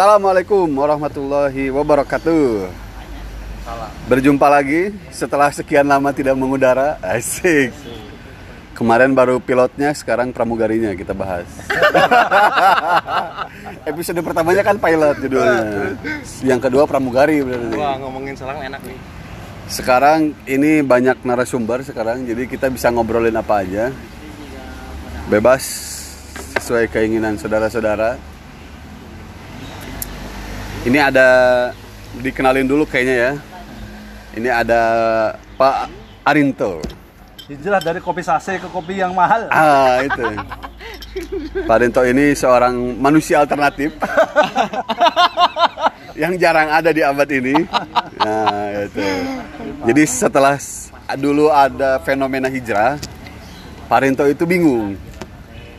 Assalamualaikum warahmatullahi wabarakatuh. Berjumpa lagi setelah sekian lama tidak mengudara. Asik. Kemarin baru pilotnya, sekarang pramugarinya kita bahas. Episode pertamanya kan pilot judulnya. Yang kedua pramugari berarti. Wah ngomongin selang enak nih. Sekarang ini banyak narasumber sekarang, jadi kita bisa ngobrolin apa aja. Bebas sesuai keinginan saudara-saudara. Ini ada dikenalin dulu kayaknya ya. Ini ada Pak Arinto. Hijrah dari kopi sase ke kopi yang mahal. Ah, itu. Pak Arinto ini seorang manusia alternatif. yang jarang ada di abad ini. Nah, itu. Jadi setelah dulu ada fenomena hijrah, Pak Arinto itu bingung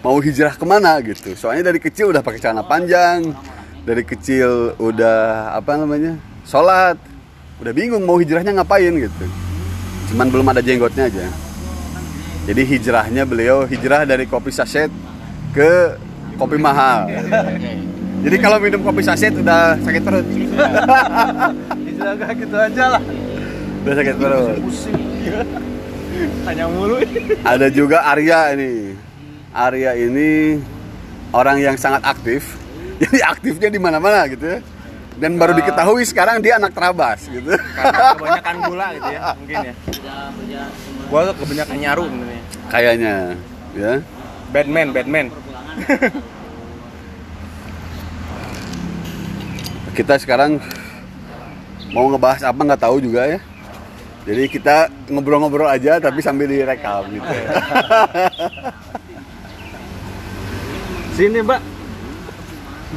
mau hijrah ke mana gitu. Soalnya dari kecil udah pakai celana panjang, dari kecil udah apa namanya sholat, udah bingung mau hijrahnya ngapain gitu. Cuman belum ada jenggotnya aja. Jadi hijrahnya beliau hijrah dari kopi saset ke kopi mahal. Jadi kalau minum kopi saset udah sakit perut. Hijrah gak gitu aja lah. Udah sakit perut. Tanya mulu. Ada juga Arya ini. Arya ini orang yang sangat aktif. Jadi aktifnya di mana-mana gitu ya. Dan baru diketahui sekarang dia anak terabas gitu. Karena kebanyakan gula gitu ya mungkin ya. Gua tuh kebanyakan nyaru sebenarnya. Kayaknya ya. Batman, Batman. Kita sekarang mau ngebahas apa nggak tahu juga ya. Jadi kita ngobrol-ngobrol aja tapi sambil direkam gitu. Sini mbak.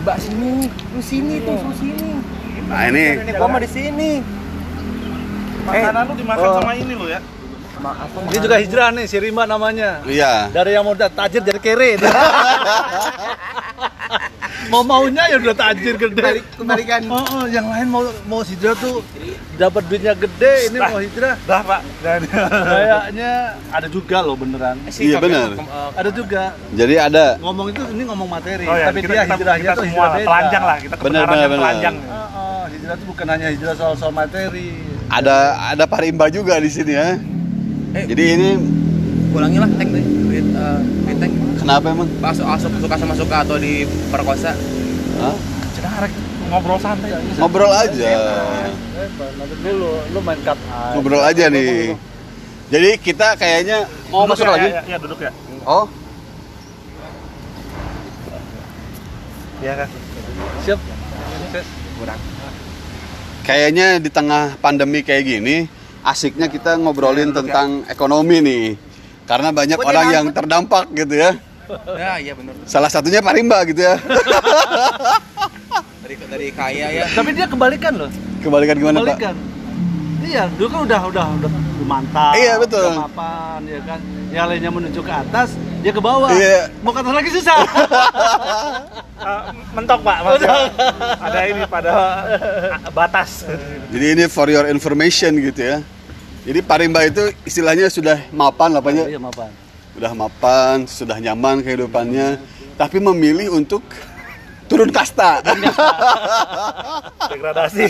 Mbak sini, lu sini tuh, lu sini. Nah ini Ini gua mah di sini. Makanan lu dimakan oh. sama ini lo ya. Maaf, Ini juga hijrah nih, si Rima namanya. iya. Dari yang mau udah tajir jadi kere. mau maunya ya udah tajir gede. kebalikan. Oh, oh, yang lain mau mau hijrah tuh dapat duitnya gede, ini mau hijrah. Dah, Pak. Kayaknya ada juga loh beneran. Iya, benar. Ada juga Jadi ada ngomong itu ini ngomong materi, Oh ya, tapi kita, dia kita, hijrahnya kita tuh semua hijrah beda. telanjang lah, kita Benar, benar, telanjang. Oh, oh, hijrah itu bukan hanya hijrah soal soal materi. ada ada Parimba juga di sini ya. Eh. Jadi ini Ulangi lah tank deh. Duit eh. Kenapa emang? Pas asuk suka sama suka atau di perkosa. Hah? Cedarek, ngobrol santai. Ngobrol aja. Eh, nanti dulu, lu main cut aja. Ngobrol aja nih. Jadi kita kayaknya mau Duduk masuk ya, lagi. Ya, ya, duduk ya. Oh, Iya kan. Siap. Kurang. kayaknya di tengah pandemi kayak gini, asiknya kita ngobrolin tentang ekonomi nih. Karena banyak orang yang terdampak gitu ya. Ya, iya benar. Salah satunya Parimba gitu ya. Dari dari kaya ya. Tapi dia kebalikan loh. Kebalikan gimana, Pak? Kebalikan. Iya, dulu kan udah udah udah mantap. Iya, betul. Udah mapan, ya kan. Yang lainnya menuju ke atas, dia ke bawah. Iya. Mau ke atas lagi susah. Eh, mentok Pak, masih ada ini pada batas. Jadi ini for your information gitu ya. Jadi Parimba itu istilahnya sudah mapan lah Pak, ya. Iya, mapan. Udah mapan, sudah nyaman kehidupannya, tapi memilih untuk turun kasta. Degradasi.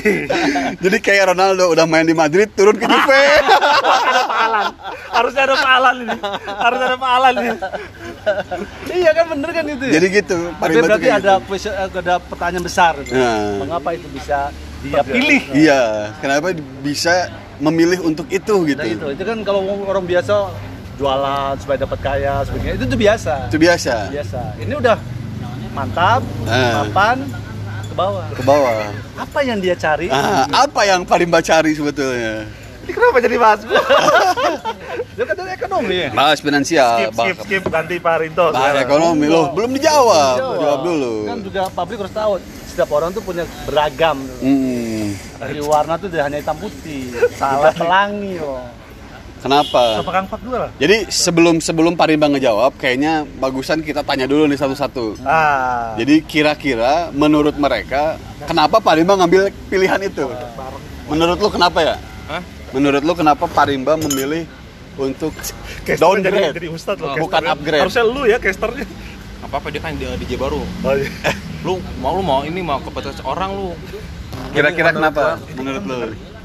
Jadi kayak Ronaldo udah main di Madrid turun ke Juve. ada Pak Alan. Harusnya ada Pak Alan ini. Harus ada Pak Alan ini. Iya kan bener kan itu. ya? Jadi gitu. Tapi berarti ada gitu. kues- ada pertanyaan besar. gitu. Nah. Mengapa itu bisa dia pilih? Iya, kenapa bisa memilih untuk itu gitu? Nah itu, itu kan kalau orang biasa jualan supaya dapat kaya, sebagainya itu tuh biasa. Itu biasa. Biasa. Ini udah mantap, Ah. mapan, ke bawah. Ke bawah. Apa yang dia cari? Ah, apa yang Parimba cari sebetulnya? Ini kenapa jadi bahas gua? Dia kan dari ekonomi ya. Bahas finansial, Skip, skip, skip. Ganti Pak Rinto. bahas sekarang. ekonomi loh, belum dijawab. Jawab. Jawab dulu. Kan juga publik harus tahu setiap orang tuh punya beragam. Hmm, Dari warna tuh tidak hanya hitam putih, salah pelangi loh. Kenapa? Apa lah? Jadi sebelum sebelum Parimba ngejawab, kayaknya bagusan kita tanya dulu nih satu-satu. Ah. Jadi kira-kira menurut mereka kenapa Parimba ngambil pilihan itu? Menurut lu kenapa ya? Hah? Menurut lu kenapa Parimba memilih untuk Casternya jadi, downgrade? jadi ustad loh. Bukan upgrade. Harusnya lu ya casternya. Apa apa dia kan di DJ baru. Oh, iya. lu mau lu mau ini mau keputus orang lu Kira-kira kenapa? Menurut lu?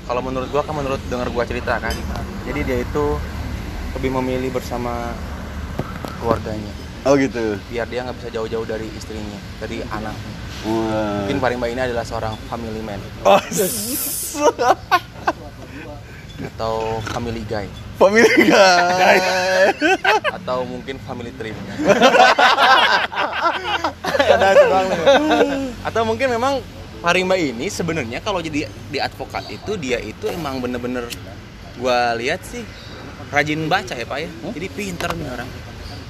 Kalau menurut gua kan menurut dengar gua cerita kan. Jadi dia itu lebih memilih bersama keluarganya. Oh gitu. biar dia nggak bisa jauh-jauh dari istrinya dari anak. Wah. mungkin Parimba ini adalah seorang family man. Oh, atau family guy. Pemilik guys. atau mungkin family trip. Atau mungkin memang Parimba ini sebenarnya kalau jadi di advokat itu dia itu emang bener-bener gua lihat sih rajin baca ya pak ya jadi pinter nih orang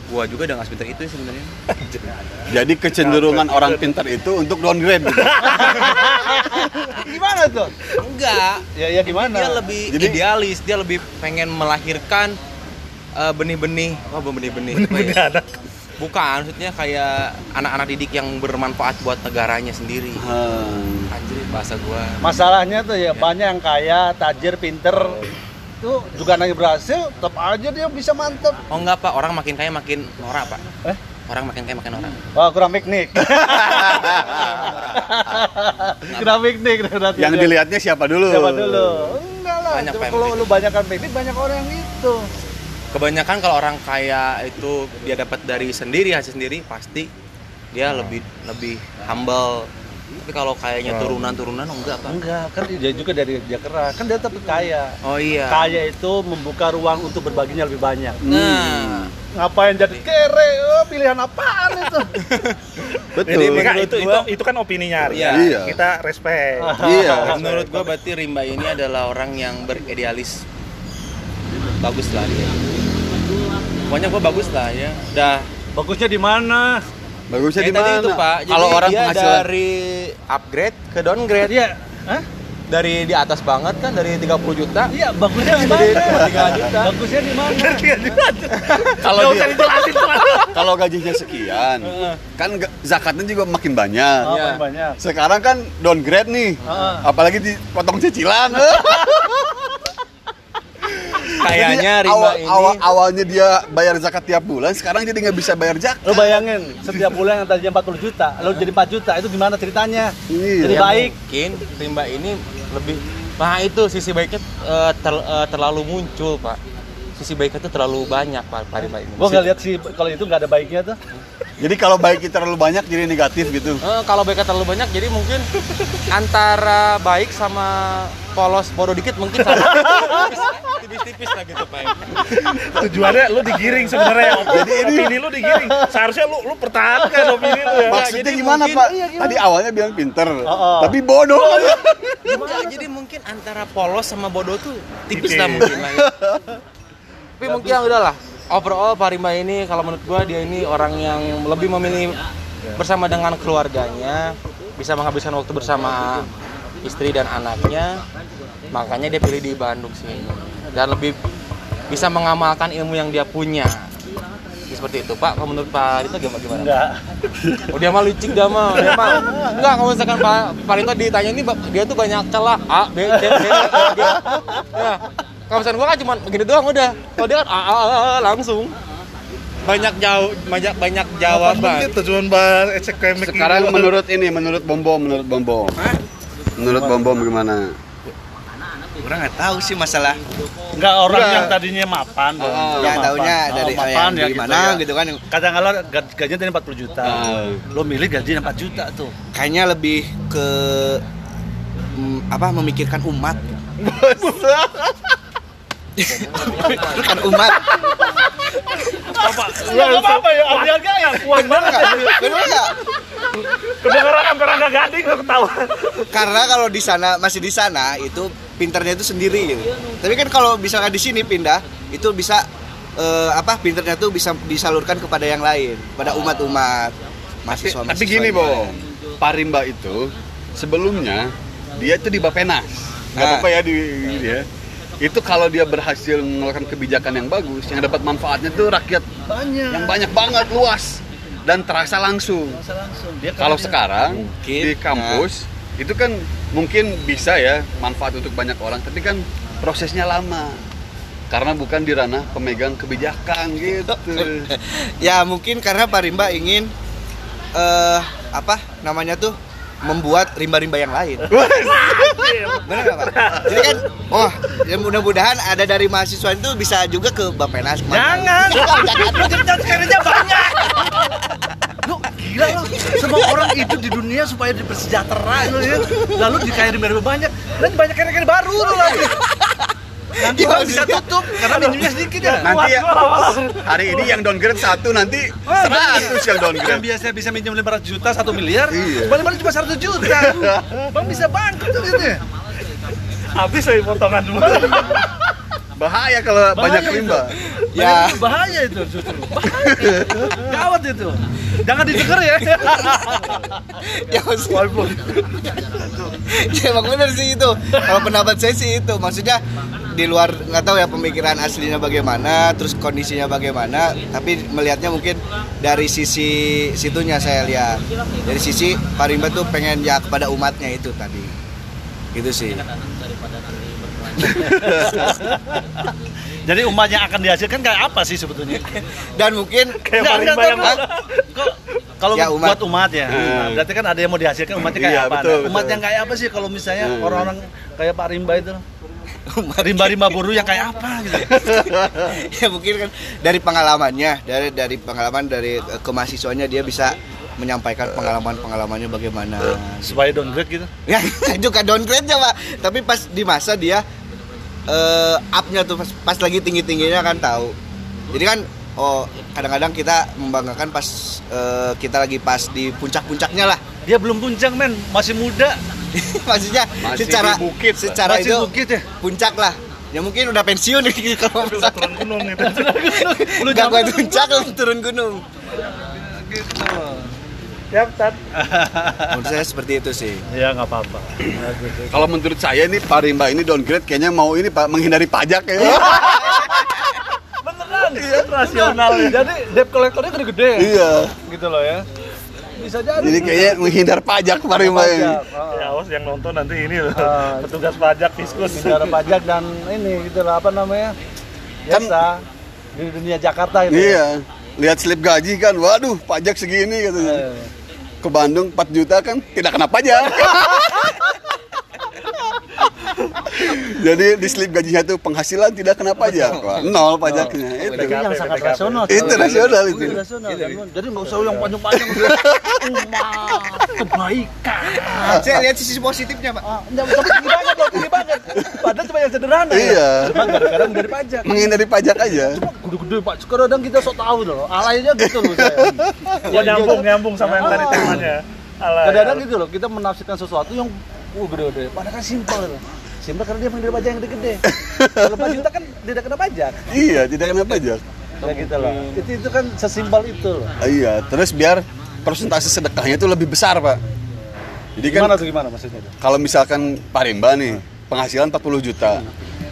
gua juga udah nggak sepinter itu sih sebenarnya Jadi kecenderungan orang pintar itu untuk downgrade. gitu. Gimana tuh? enggak Ya ya gimana? dia lebih Jadi- idealis dia lebih pengen melahirkan eh, benih-benih oh benih-benih apa ya? Bukan maksudnya kayak anak-anak didik yang bermanfaat buat negaranya sendiri Hmm. anjir bahasa gua Masalahnya tuh ya banyak yang kaya, tajir, pinter. Tuh juga nanya berhasil, tetap aja dia bisa mantep. oh enggak pak orang makin kaya makin norak pak Eh? orang makin kaya makin norak Wah kurang piknik. kurang piknik. Yang dilihatnya siapa dulu? Siapa dulu? Enggak lah. Banyak kalau lu banyakkan piknik banyak orang yang itu. Kebanyakan kalau orang kaya itu dia dapat dari sendiri hasil sendiri pasti dia lebih lebih humble tapi kalau kayaknya turunan-turunan enggak pak Enggak, kan dia juga dari dia keras. Kan dia tetap kaya. oh iya Kaya itu membuka ruang untuk berbaginya lebih banyak. nah Ngapain jadi kere? Oh, pilihan apaan itu? Betul. Jadi menurut itu, itu gua- itu kan opininya Arya. Iya. Kita respect. Iya. menurut gua berarti Rimba ini adalah orang yang beridealis bagus lah dia pokoknya gua bagus lah ya udah Bagusnya di mana? Bagusnya di tadi mana? itu pak jadi Kalau orang dia penghasilan dari upgrade ke downgrade Iya. Hah? dari di atas banget kan dari 30 juta Iya, bagusnya di mana? cuma 3 juta. Bagusnya di mana? kalau dia dijelasin tuh. kalau gajinya sekian, kan zakatnya juga makin banyak. Oh, paling banyak. Sekarang kan downgrade nih. Heeh. Apalagi dipotong cicilan. kayaknya Rimba awal, ini awal- awalnya dia bayar zakat tiap bulan, sekarang jadi nggak bisa bayar zakat. Lu bayangin, setiap bulan yang tadinya 40 juta, lu jadi 4 juta, itu gimana ceritanya? Iya. Jadi ya baik. mungkin Rimba ini lebih nah itu sisi baiknya eh, ter- eh, terlalu muncul pak sisi baiknya itu terlalu banyak pak Pak Rimba ini Gua nggak lihat sih kalau itu nggak ada baiknya tuh. Jadi kalau baiknya terlalu banyak jadi negatif gitu. Eh, kalau baiknya terlalu banyak jadi mungkin antara baik sama polos bodoh dikit mungkin sama tipis-tipis lah gitu pak Tujuannya lu digiring sebenarnya. Jadi opini lu digiring. Seharusnya lu lu pertahankan opini lu ya. Maksudnya jadi gimana mungkin- Pak? iya, gimana? Tadi awalnya bilang pinter, Oh, oh. tapi bodoh. Enggak, jadi mungkin antara polos sama bodoh tuh tipis Tipis. lah mungkin lah ya. Tapi mungkin ya udahlah. Overall Parimba ini kalau menurut gua dia ini orang yang lebih memilih bersama dengan keluarganya, bisa menghabiskan waktu bersama istri dan anaknya. Makanya dia pilih di Bandung sih. Dan lebih bisa mengamalkan ilmu yang dia punya. Seperti itu, Pak. Kalau menurut Pak Rito gimana? gimana? Enggak. Oh dia mah licik dia mah, dia mah enggak kalau misalkan Pak Pak Rinto ditanya ini dia tuh banyak celah A B C D E G. Ya. Kalau misalkan gua kan cuma begini doang udah. Kalau dia kan A A, A, A, langsung. Banyak jauh banyak banyak jawaban. tujuan bahas ecek kemek Sekarang menurut ini, menurut Bombo, menurut Bombo. Menurut Bombo gimana? Kurang nggak tahu sih masalah Enggak orang Enggak. yang tadinya mapan, Oh, yang yang taunya dari mapan yang ya dari gitu mana ya. gitu kan Kadang-kadang gaj- gajinya tadi 40 juta. Ah. Lo milih gajinya 4 juta tuh. kayaknya lebih ke mm, apa memikirkan umat memikirkan umat Enggak apa-apa ya, harga yang kuat banget. Bener nggak? kedengeran rangga gading lu ketawa. karena kalau di sana masih di sana itu pinternya itu sendiri gitu tapi kan kalau misalkan di sini pindah itu bisa eh, apa pinternya tuh bisa disalurkan kepada yang lain pada umat-umat Tapi, mahasiswa tapi gini, Bo. Parimba itu sebelumnya dia itu di Bapenas. Nggak Nah. apa-apa ya di dia. Itu kalau dia berhasil melakukan kebijakan yang bagus, yang dapat manfaatnya tuh rakyat Banyak. yang banyak banget luas dan terasa langsung. langsung. Dia Kalau sekarang Mungkin, di kampus itu kan mungkin bisa ya manfaat untuk banyak orang, tapi kan prosesnya lama. Karena bukan di ranah pemegang kebijakan gitu. ya mungkin karena Pak Rimba ingin eh apa namanya tuh membuat rimba-rimba yang lain. Benar nggak Pak? Jadi kan, oh, ya mudah-mudahan ada dari mahasiswa itu bisa juga ke Bapenas. Jangan. Jangan sekalinya banyak. Lu gila lu. Semua orang itu di dunia supaya dipersejahtera lu ya. Lalu dikaya rimba banyak. Dan banyak kere-kere baru lu lagi. Nanti Iya, orang bisa tutup karena minumnya sedikit ya. Nanti ya, hari ini yang downgrade satu nanti 100 yang downgrade. Yang biasanya bisa minjem 500 juta, 1 miliar, Iya. balik-balik cuma 100 juta. Bang bisa bangkrut tuh gitu ya. Habis lagi potongan dulu. Bahaya kalau banyak Bahaya rimba. Ya. Bahaya, bahaya itu justru. Bahaya. Gawat itu. Jangan didengar ya. ya walaupun ya emang bener sih itu kalau pendapat saya sih itu maksudnya di luar nggak tahu ya pemikiran aslinya bagaimana terus kondisinya bagaimana tapi melihatnya mungkin dari sisi situnya saya lihat dari sisi Pak Rimba tuh pengen ya kepada umatnya itu tadi gitu sih Jadi umat yang akan dihasilkan kayak apa sih sebetulnya? dan mungkin Kayak nggak, yang kalau Ya, umat. buat umat ya, Hmm. berarti kan ada yang mau dihasilkan umatnya kayak Iya, apa? betul, Nah, umat betul. yang kayak apa sih kalau misalnya Hmm. orang-orang kayak Pak Rimba itu? Rimba-rimba buruh yang kayak apa gitu? ya mungkin kan dari pengalamannya dari dari pengalaman dari eh, kemahasiswanya dia bisa menyampaikan pengalaman-pengalamannya bagaimana Supaya downgrade gitu. ya juga downgrade nya pak tapi pas di masa dia eh upnya tuh pas, pas lagi tinggi tingginya kan tahu jadi kan oh kadang-kadang kita membanggakan pas eh, kita lagi pas di puncak-puncaknya lah Dia belum puncak men, masih muda. maksudnya Masih secara di bukit, secara masih itu bukit ya. puncak lah ya mungkin udah pensiun nih kalau Udah turun gunung gitu. Lu nggak jangan buat puncak lu turun gunung gitu. Ya, Tat. menurut saya seperti itu sih Ya nggak apa-apa. Ya. Kalau menurut saya ini Pak Rimba ini downgrade kayaknya mau ini Pak menghindari pajak ya. Beneran, iya, rasional. Jadi debt collectornya gede-gede. iya. Gitu loh ya. Bisa jadi. Jadi kayaknya menghindar pajak. Pajak, oh. Ya, awas yang nonton nanti ini loh. Ah. Petugas pajak fiskus. Negara pajak dan ini gitu lah apa namanya? Kan- Biasa di dunia Jakarta gitu. Iya. Lihat slip gaji kan, waduh pajak segini katanya. Eh, Ke Bandung 4 juta kan tidak kena pajak. Jadi di slip gajinya tuh penghasilan tidak kena pajak, Wah, nol pajaknya. Itu. Itu yang sangat rasional. Itu rasional itu. Itu rasional. Jadi nggak usah yang panjang-panjang. Umat kebaikan. saya lihat sisi positifnya pak Ah, Enggak usah tinggi banget loh, tinggi banget. Padahal cuma yang sederhana. Iya. Ya. Cuma gara-gara dari pajak. Menghindari pajak aja. Cuma gede-gede pak. Kadang kita sok tahu loh. Alaynya gitu loh saya. Gua nyambung nyambung sama yang tadi Ah. temanya. Alah. Kadang-kadang gitu loh, kita menafsirkan sesuatu yang uh, gede-gede. Padahal kan simpel loh. Simpel karena dia menghindari pajak yang gede-gede. Kalau 4 juta kan tidak kena pajak. Iya, tidak kena pajak. Ya gitu loh. Itu itu kan sesimpel itu loh. Ah, Iya, terus biar persentase sedekahnya itu lebih besar, Pak. Jadi kan Gimana tuh gimana maksudnya itu? kalau misalkan Pak Rimba nih penghasilan 40 juta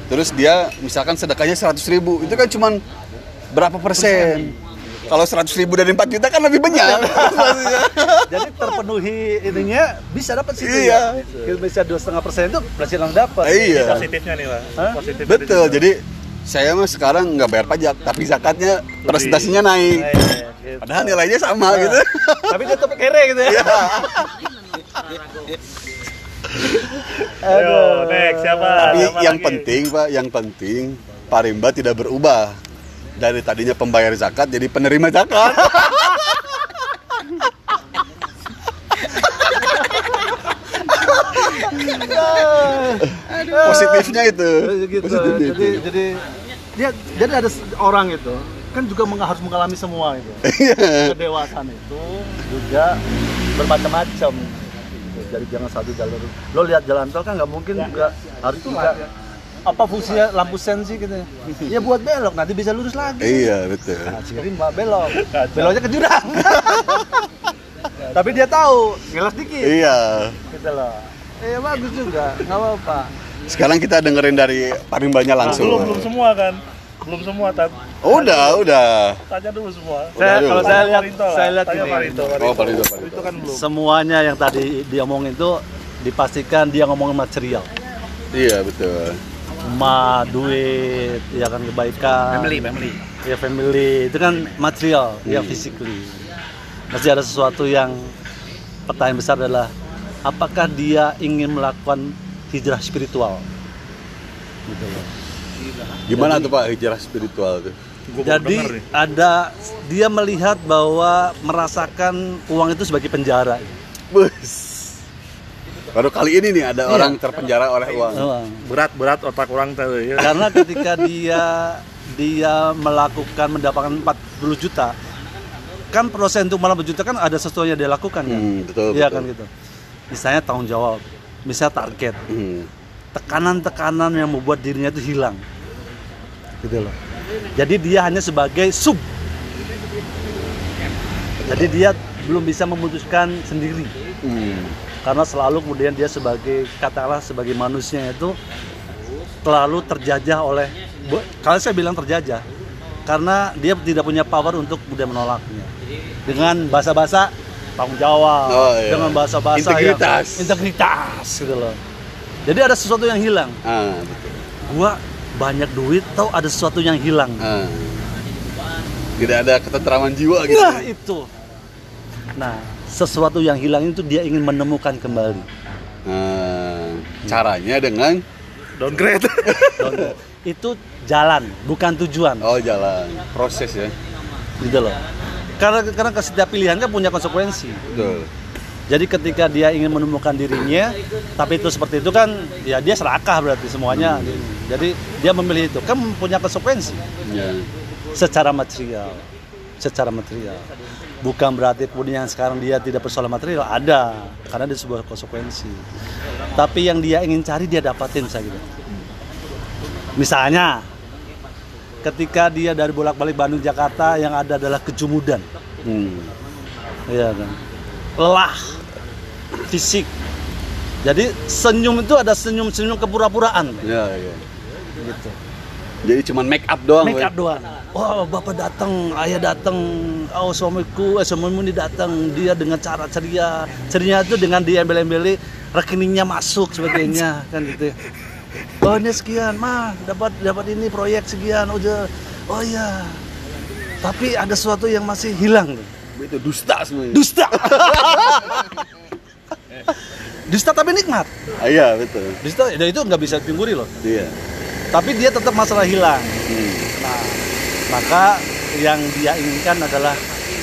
terus dia misalkan sedekahnya 100 ribu itu kan cuman berapa persen kalau 100 ribu dari 4 juta kan lebih banyak Jadi terpenuhi ininya bisa dapat situ Iya. ya. Kita bisa dua setengah persen itu berarti langsung dapat. iya Positifnya nih lah. Positif betul jadi saya mah sekarang nggak bayar pajak tapi zakatnya presentasinya naik Iya, iya, gitu. padahal nilainya sama gitu Tapi tetap kere gitu ya. Yo, next siapa? tapi Siapa yang lagi? penting Pak yang penting Pak Rimba tidak berubah dari tadinya pembayar zakat jadi penerima zakat positifnya itu gitu. Positifnya Jadi itu. jadi dia jadi ada orang itu kan juga meng- harus mengalami semua itu. Iya. Kedewasaan itu juga bermacam-macam. Jadi jangan satu jalur. Lo lihat jalan tol kan nggak mungkin juga harus juga apa fungsinya lampu sen sih gitu ya? Ya buat belok nanti bisa lurus lagi. iya betul Nah, si Rimba belok. Beloknya ke jurang. Tapi dia tahu, ngelas dikit. iya Gitu loh. Eh bagus juga, nggak apa-apa. sekarang kita dengerin dari Pak Rimbanya Belum langsung belum semua kan. Belum semua tat. Oh, udah udah Tanya dulu semua. Saya Udah, kalau saya lihat Parinto lah. saya lihat Tanya gini. Parinto, Oh, Parinto, Parinto. Itu kan belum. Semuanya yang tadi dia omongin itu dipastikan dia ngomongin material. iya betul Emak, duit, ya kan kebaikan. family family Ya family itu kan material, ya physically. Masih ada sesuatu yang pertanyaan besar adalah apakah dia ingin melakukan hijrah spiritual? Gitu loh. Gimana tuh Pak hijrah spiritual tuh? Jadi ada dia melihat bahwa merasakan uang itu sebagai penjara. Bus. Baru kali ini nih ada orang terpenjara oleh uang. Uang. berat-berat otak orang tuh ya. Karena ketika dia dia melakukan mendapatkan 40 juta, kan proses untuk 40 juta kan ada sesuatu yang dia lakukan kan? Hmm, betul, Iya betul. kan gitu. Misalnya tanggung jawab, misalnya target, Hmm. tekanan-tekanan yang membuat dirinya itu hilang. Gitu loh. Jadi dia hanya sebagai sub. Jadi dia belum bisa memutuskan sendiri Hmm. Karena selalu kemudian dia sebagai katakanlah sebagai manusia itu terlalu terjajah oleh kalau saya bilang terjajah karena dia tidak punya power untuk kemudian menolaknya dengan bahasa-bahasa tanggung jawab Oh, iya. dengan bahasa-bahasa Integritas. yang, integritas gitu loh jadi ada sesuatu yang hilang Ah, betul. gua banyak duit tau ada sesuatu yang hilang Ah. Tidak ada ketentraman jiwa gitu. nah itu nah sesuatu yang hilang itu dia ingin menemukan kembali. Nah, caranya dengan Downgrade. Downgrade. itu jalan bukan tujuan. Oh jalan. Proses ya. gitu loh. Karena karena setiap pilihan kan punya konsekuensi. Betul. jadi ketika dia ingin menemukan dirinya tapi itu seperti itu kan ya dia serakah berarti semuanya. Jadi dia memilih itu. Kan punya konsekuensi. Ya. secara material. Secara material bukan berarti kemudian yang sekarang dia tidak persoalan material ada karena ada sebuah konsekuensi tapi yang dia ingin cari dia dapatin saya gitu misalnya ketika dia dari bolak-balik Bandung Jakarta yang ada adalah kejumudan Hmm. Iya kan. Lelah fisik. Jadi senyum itu ada senyum-senyum kepura-puraan Ya, ya. gitu. Jadi cuman make up doang. Make up doang. Wah, bapak datang, ayah datang, oh suamiku, eh, suamimu ini datang, dia dengan cara ceria. Ceria itu dengan dia embel-embeli rekeningnya masuk sebagainya kan gitu. Oh ini sekian, mah dapat dapat ini proyek sekian, udah. Oh iya. Tapi ada sesuatu yang masih hilang. Itu dusta semuanya. Dusta. Dusta tapi nikmat. Ah, Iya, betul. Dusta dan itu nggak bisa dipungkiri loh. Iya. Tapi dia tetap masalah hilang. Hmm. Nah, maka yang dia inginkan adalah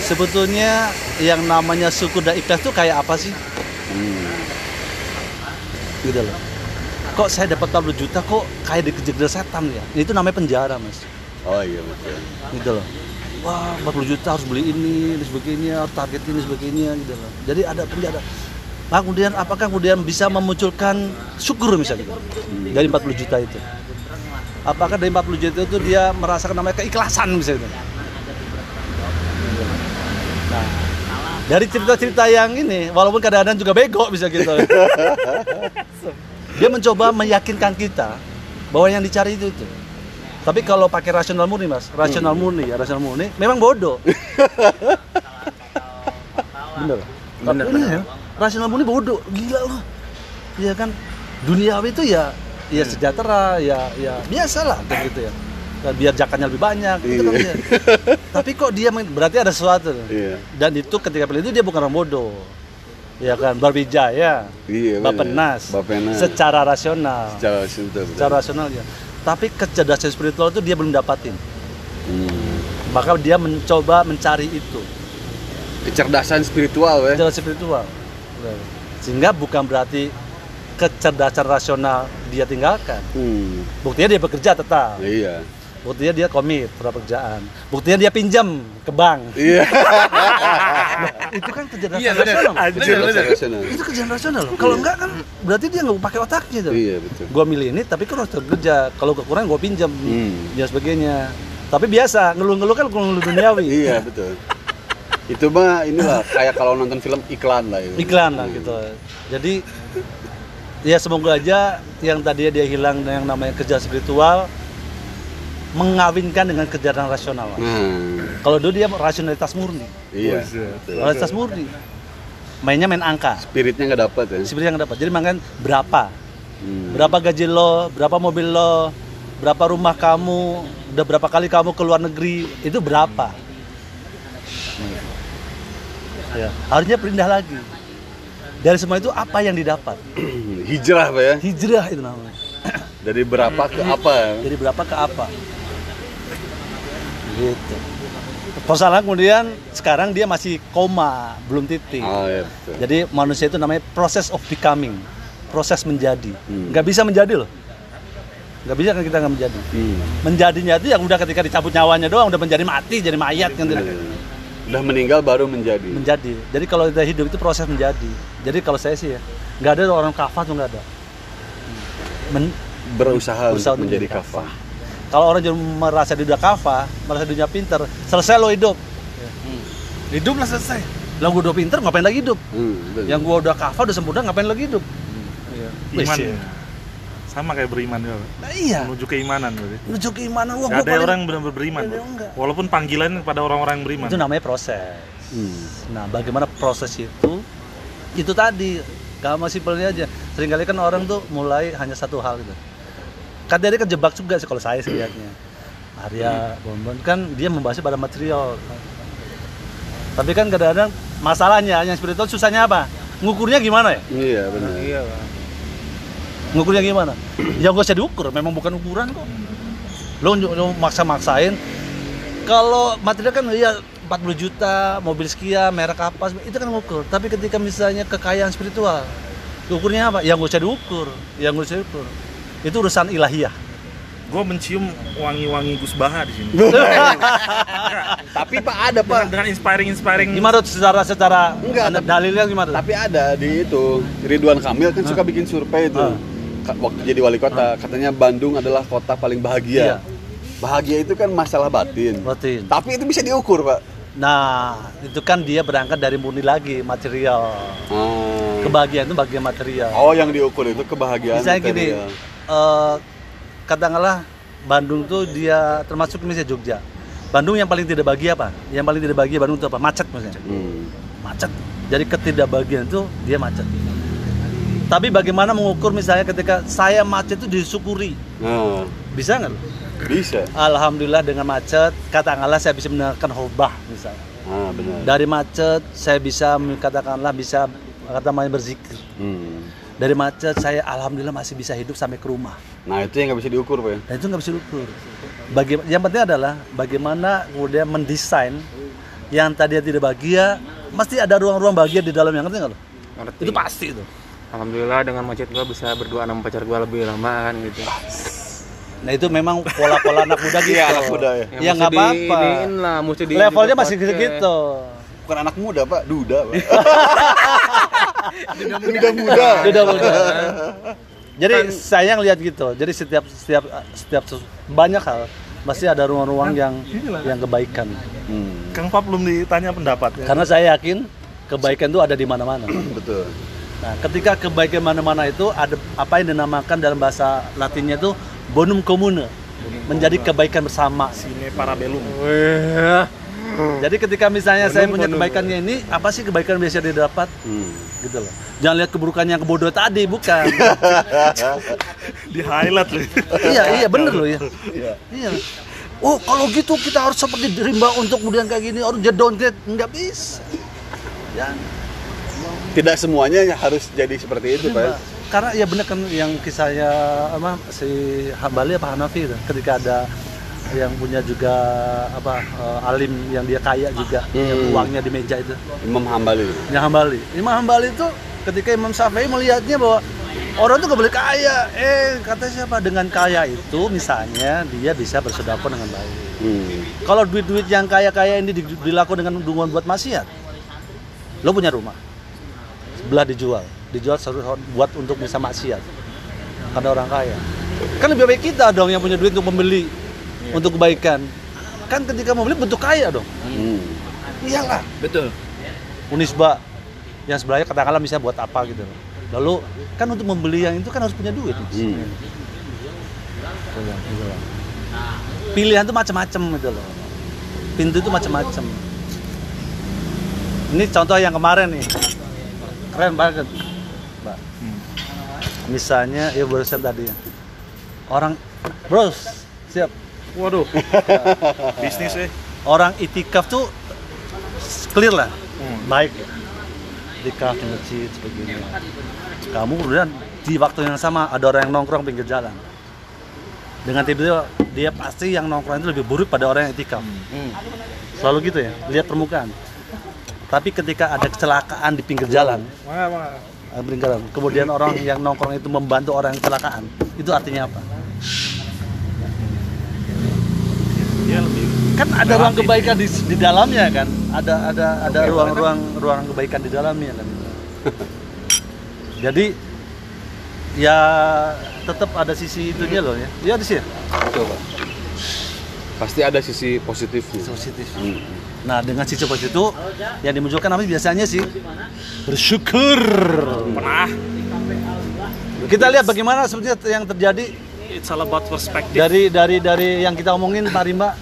sebetulnya yang namanya dan ikhlas itu kayak apa sih? Hmm. Gitu loh. Kok saya dapat 40 juta kok kayak dikejar setan ya? Itu namanya penjara, Mas. Oh iya betul. Gitu loh. Wah, 40 juta harus beli ini, ini sebagainya, harus target ini sebagainya gitu loh. Jadi ada penjara. Nah, kemudian apakah kemudian bisa memunculkan syukur misalnya dari 40 juta itu? Apakah dari 40 juta itu dia merasakan namanya keikhlasan misalnya? Nah, dari cerita-cerita yang ini, walaupun kadang-kadang juga bego bisa gitu. dia mencoba meyakinkan kita bahwa yang dicari itu itu. Tapi kalau pakai rasional murni mas, rasional murni ya rasional murni, memang bodoh. Bener. Bener, ini ya, rasional murni bodoh, gila loh. Iya kan, duniawi itu ya, ya sejahtera, ya, ya biasa lah kayak gitu ya. Ya, Biar zakarnya lebih banyak, gitu kan Iya. ya. Tapi kok dia berarti ada sesuatu. Iya. Dan itu ketika pilih itu dia bukan orang bodoh. Ya kan, Barbijaya, Iya. bener. Bapenas, Bapenas. secara rasional Secara betul. secara rasional ya. Tapi kecerdasan spiritual itu dia belum dapatin. Hmm. Maka dia mencoba mencari itu, Kecerdasan spiritual, weh. kecerdasan spiritual. Sehingga bukan berarti kecerdasan rasional dia tinggalkan. Hmm. Buktinya dia bekerja tetap. Iya. Buktinya dia komit terhadap pekerjaan. Buktinya dia pinjam ke bank. Iya. itu kan kecerdasan Iya, bener. rasional. Kecerdasan rasional. Itu kecerdasan rasional. loh. Kalau enggak kan berarti dia nggak pakai otaknya tuh. Iya betul. Gua milih ini tapi kan harus kerja. Kalau kekurangan gua pinjam. Hmm. Ya sebagainya. Tapi biasa ngeluh-ngeluh kan ngeluh duniawi. Iya betul. Itu mah inilah kayak kalau nonton film iklan lah itu. iklan lah gitu. Jadi ya semoga aja yang tadi dia hilang yang namanya kerja spiritual mengawinkan dengan kecerdasan rasional. Nah, Kalau dulu dia rasionalitas murni, iya. betul. rasionalitas murni. Mainnya main angka, Spiritnya nggak dapat ya. seperti yang dapat. Jadi makan berapa, Hmm. berapa gaji lo, berapa mobil lo, berapa rumah kamu, udah berapa kali kamu ke luar negeri, itu berapa? Ya, harusnya pindah lagi. Dari semua itu apa yang didapat? Hijrah Pak ya. Hijrah itu namanya. Dari berapa ke apa? Dari berapa ke apa? Gitu. Persoalan kemudian sekarang dia masih koma, belum titik. Oh, iya, betul. Jadi manusia itu namanya proses of becoming, proses menjadi. Hmm. Nggak bisa menjadi loh. Nggak bisa kan kita nggak menjadi. Hmm. Menjadinya itu yang udah ketika dicabut nyawanya doang udah menjadi mati, jadi mayat kan tidak. Udah meninggal baru menjadi. Menjadi. Jadi kalau kita hidup itu proses menjadi. Jadi kalau saya sih ya, nggak ada orang kafah tuh nggak ada. Men- Berusaha, Berusaha untuk menjadi kafah. Kalau orang jadi merasa dia udah kafah, merasa dia pinter, selesai lo hidup. Hidup lah selesai. Lah gua udah pinter ngapain lagi hidup? Hmm. Yang gua udah kafah udah sempurna ngapain lagi hidup? Iya. Wih, Iman. sih. Sama kayak beriman juga. Pak. Nah, iya. Menuju keimanan berarti. Menuju keimanan wah Gak ada paling- orang yang benar-benar beriman. Enggak. Walaupun panggilan pada orang-orang yang beriman. Itu namanya proses. Hmm. Nah, bagaimana proses itu? Itu tadi, gampang simpelnya aja. Seringkali kan orang tuh mulai hanya satu hal gitu. Kan dia kejebak juga sih kalau saya sih lihatnya. Arya Bonbon kan dia membahasnya pada material. Tapi kan kadang-kadang masalahnya yang spiritual susahnya apa? Ngukurnya gimana ya? Iya benar. Iya, Bang. Ngukurnya gimana? Ya gak usah diukur, memang bukan ukuran kok. Lo, lo maksa-maksain. Kalau material kan ya 40 juta, mobil sekian, merek apa, itu kan ngukur. Tapi ketika misalnya kekayaan spiritual, ukurnya apa? Ya nggak usah diukur, ya nggak usah diukur. Itu urusan ilahiyah. Gue mencium wangi-wangi Gus Baha di sini. Tapi Pak ada dengan, Pak. dengan inspiring-inspiring. Gimana tuh secara secara Enggak, anda- tapi- dalilnya gimana? tuh? Tapi ada di itu Ridwan Kamil kan suka bikin survei itu. Ka- Waktu jadi wali kota katanya Bandung adalah kota paling bahagia. Iya. Bahagia itu kan masalah batin. Batin. Tapi itu bisa diukur Pak. Nah, itu kan dia berangkat dari murni lagi material. Ah. Kebahagiaan itu bagian material. Oh yang diukur itu kebahagiaan. misalnya gini eh, katakanlah Bandung tuh dia termasuk misalnya Jogja. Bandung yang paling tidak bahagia apa? Yang paling tidak bahagia Bandung itu apa? Macet misalnya Hmm. macet. Jadi ketidakbahagiaan itu dia macet. Tapi bagaimana mengukur misalnya ketika saya macet itu disyukuri? Nah, bisa nggak bisa. Alhamdulillah dengan macet katakanlah saya bisa mendengarkan khotbah misalnya. Ah, benar. dari macet saya bisa katakanlah bisa kata namanya berzikir. Hmm. Dari macet saya alhamdulillah masih bisa hidup sampai ke rumah Nah, itu yang nggak bisa diukur, Pak. ya? Dan itu nggak bisa diukur. Baga- yang penting adalah bagaimana kemudian mendesain yang tadinya tidak bahagia, pasti ada ruang-ruang bahagia di dalamnya, ngerti nggak lo? Ngerti. Itu pasti itu. Alhamdulillah dengan macet gua bisa berdua sama pacar gua lebih lama kan gitu. Nah itu memang pola-pola anak muda gitu. Iya, anak muda ya. Ya nggak apa-apa. Levelnya masih gitu-gitu. Bukan anak muda, Pak. Duda, Pak. Duda muda. Udah udah. Jadi saya lihat gitu. Jadi setiap setiap setiap banyak hal pasti ada ruang-ruang yang yang kebaikan. Hmm, Kang Pap belum ditanya pendapat. ya. Karena saya yakin kebaikan itu ada di mana-mana. betul. Nah, ketika kebaikan mana-mana itu ada apa yang dinamakan dalam bahasa Latinnya itu bonum comune, menjadi kebaikan bersama. Sine parabellum. Jadi ketika misalnya saya punya kebaikannya ini, apa sih kebaikan biasa didapat? Hmm. Gitu loh. Jangan lihat keburukan yang kebodoh tadi, bukan. Di highlight loh. iya, iya bener loh ya. Iya. Oh, kalau gitu kita harus seperti rimba untuk kemudian kayak gini, harus jadi downgrade, nggak bisa. Ya, Tidak semuanya harus jadi seperti itu, Pak. karena ya bener kan yang kisahnya apa si Hambali apa Hanafi itu ketika ada yang punya juga apa eh, alim yang dia kaya juga. Yang Hmm. uangnya di meja itu. Imam Hambali. yang Hambali. Imam Hambali itu ketika Imam Syafi'i melihatnya bahwa orang tuh gak boleh kaya. Eh kata siapa? Dengan kaya itu misalnya dia bisa bersedekah dengan baik. Hmm. kalau duit-duit yang kaya-kaya ini di- dilakukan dengan dukungan buat maksiat lo punya rumah. Sebelah dijual. Dijual seru- buat untuk bisa maksiat. Karena orang kaya. Kan lebih baik kita dong yang punya duit untuk membeli untuk kebaikan. Kan ketika membeli bentuk kaya dong. Hmm. iyalah Betul. Unisba yang sebelahnya katakanlah misalnya buat apa gitu. Loh. lalu kan untuk membeli yang itu kan harus punya duit. Hmm. Loh. pilihan tuh macam-macam gitu loh. Pintu itu macam-macam. Ini contoh yang kemarin nih. Keren banget. Mbak. Misalnya ya barusan tadi. Orang bros siap Waduh. Bisnis eh. orang itikaf tuh clear lah. Baik. Etika di masjid sebagainya. Kamu kemudian di waktu yang sama ada orang yang nongkrong pinggir jalan. Dengan tiba dia pasti yang nongkrong itu lebih buruk pada orang yang etika selalu gitu ya lihat permukaan. Tapi ketika ada kecelakaan di pinggir jalan pinggir jalan, kemudian orang yang nongkrong itu membantu orang yang kecelakaan. Itu artinya apa Dia lebih kan ada ruang kebaikan di, di dalamnya kan? Ada ada ada ruang-ruang ruang kebaikan di dalamnya kan? Jadi ya tetap ada sisi itunya loh ya. Iya di sini Coba. Pasti ada sisi positifnya. positif. Hmm. nah dengan sisi positif itu yang dimunculkan apa biasanya sih? Bersyukur. Pernah. Kita lihat bagaimana sebenarnya yang terjadi it's all about perspective. dari dari dari yang kita omongin Pak Rimba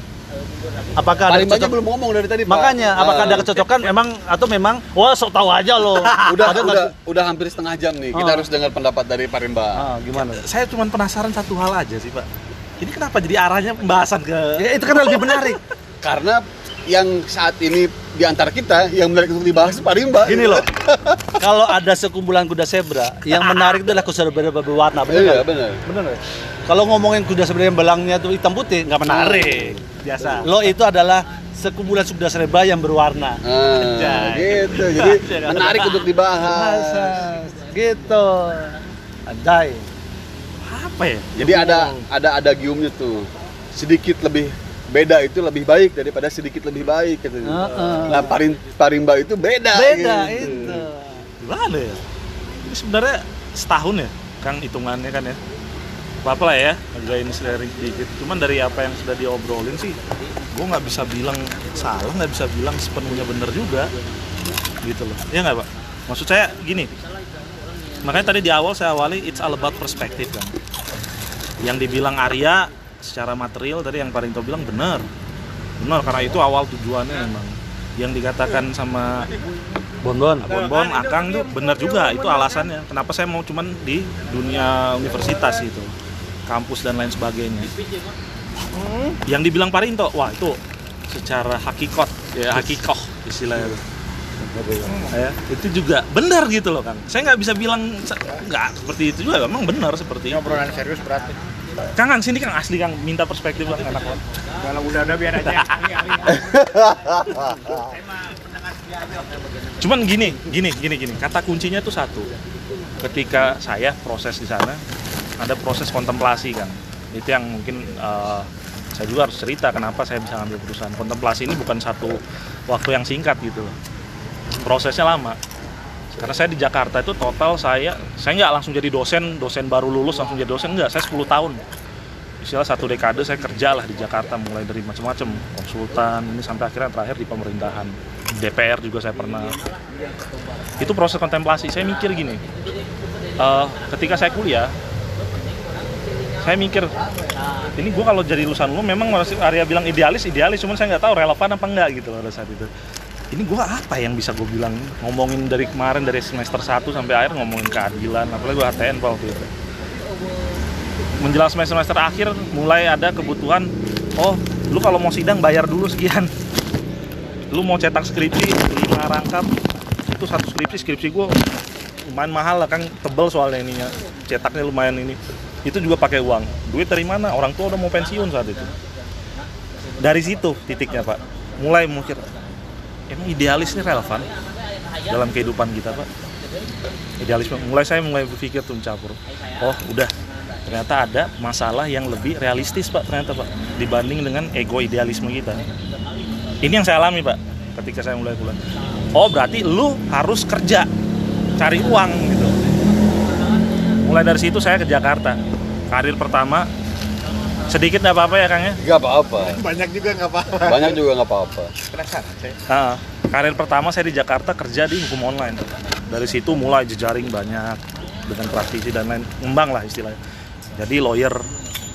apakah ada Paling banyak kecocok- belum ngomong dari tadi, Pak. makanya apakah ada Ah. kecocokan memang atau memang wah sok tahu aja loh udah Ada udah udah hampir setengah jam nih. Kita Ah. harus dengar pendapat dari Pak Rimba. ah, gimana Saya cuma penasaran satu hal aja sih, Pak. Ini kenapa jadi arahnya pembahasan ke ya itu kan lebih menarik Karena yang saat ini di antara kita yang menarik untuk dibahas Pak Rimba. Gini loh, kalau ada sekumpulan kuda zebra, yang menarik itu adalah kuda zebra berwarna, benar Iya, benar. Benar? Kalau ngomongin kuda zebra yang belangnya itu hitam putih, nggak menarik. Biasa. Lo itu adalah sekumpulan kuda zebra yang berwarna. Ah, gitu. Jadi menarik untuk dibahas. gitu. Andai. Apa ya? Jadi ada ada ada giumnya tuh. Sedikit lebih beda itu lebih baik daripada sedikit lebih baik katanya. Heeh. Nah, parim parimba itu beda. Beda gitu. itu. Gimana ya? Ini sebenarnya setahun ya, Kang hitungannya kan ya. Apa lah ya, agak ini sharing sedikit. Cuman dari apa yang sudah diobrolin sih, gue nggak bisa bilang salah, nggak bisa bilang sepenuhnya bener juga, gitu loh. Iya nggak pak? Maksud saya gini, makanya tadi di awal saya awali it's all about perspective kan. Yang dibilang Arya secara material tadi yang Parinto bilang benar, benar karena itu awal tujuannya memang. Yang dikatakan sama Bonbon. Bonbon, Akang tuh bener juga itu alasannya. Kenapa saya mau cuman di dunia universitas itu, kampus dan lain sebagainya. Yang dibilang Parinto, wah itu secara hakikot ya hakikoh istilahnya itu. Ya, itu juga benar gitu loh kan. Saya nggak bisa bilang nggak seperti itu juga, memang benar seperti itu. Obrolan serius berarti. Kang, Kang, sini Kang asli Kang minta perspektif banget. Kalau udah udah biar aja. Cuman gini, gini, gini, gini. Kata kuncinya tuh satu. Ketika saya proses di sana, ada proses kontemplasi kan. Itu yang mungkin eh, saya juga harus cerita kenapa saya bisa ngambil keputusan. Kontemplasi ini bukan satu waktu yang singkat gitu loh. Prosesnya lama. Karena saya di Jakarta itu total saya, saya nggak langsung jadi dosen, dosen baru lulus langsung jadi dosen, enggak. Saya 10 tahun. Istilah satu dekade saya kerja lah di Jakarta mulai dari macam-macam konsultan ini sampai akhirnya terakhir di pemerintahan DPR juga saya pernah itu proses kontemplasi saya mikir gini eh, ketika saya kuliah saya mikir ini gue kalau jadi lulusan lu memang masih Arya bilang idealis idealis. Cuman saya nggak tahu relevan apa enggak gitu pada saat itu. Ini gue apa yang bisa gue bilang? Ngomongin dari kemarin dari semester 1 sampai akhir ngomongin keadilan. Apalagi gue HTN waktu itu. Menjelang semester semester akhir mulai ada kebutuhan oh lu kalau mau sidang bayar dulu sekian. Lu mau cetak skripsi lima rangkap itu satu skripsi skripsi gue lumayan mahal lah kan tebel soalnya ininya. Cetaknya lumayan ini itu juga pakai uang. Duit dari mana? Orang tua udah mau pensiun saat itu. Dari situ titiknya pak. Mulai mikir emang idealis ini relevan dalam kehidupan kita pak? Idealisme mulai saya mulai berpikir tuh mencampur. Oh udah. Ternyata ada masalah yang lebih realistis pak ternyata pak dibanding dengan ego idealisme kita. Ini yang saya alami pak ketika saya mulai kuliah. Oh berarti lu harus kerja cari uang gitu mulai dari situ saya ke Jakarta karir pertama sedikit nggak apa-apa ya kang ya Gak apa-apa. Banyak juga nggak apa-apa. Banyak juga nggak apa-apa. Penasaran saya. Karir pertama saya di Jakarta kerja di hukum online dari situ mulai jejaring banyak dengan praktisi dan lain ngembang lah istilahnya jadi lawyer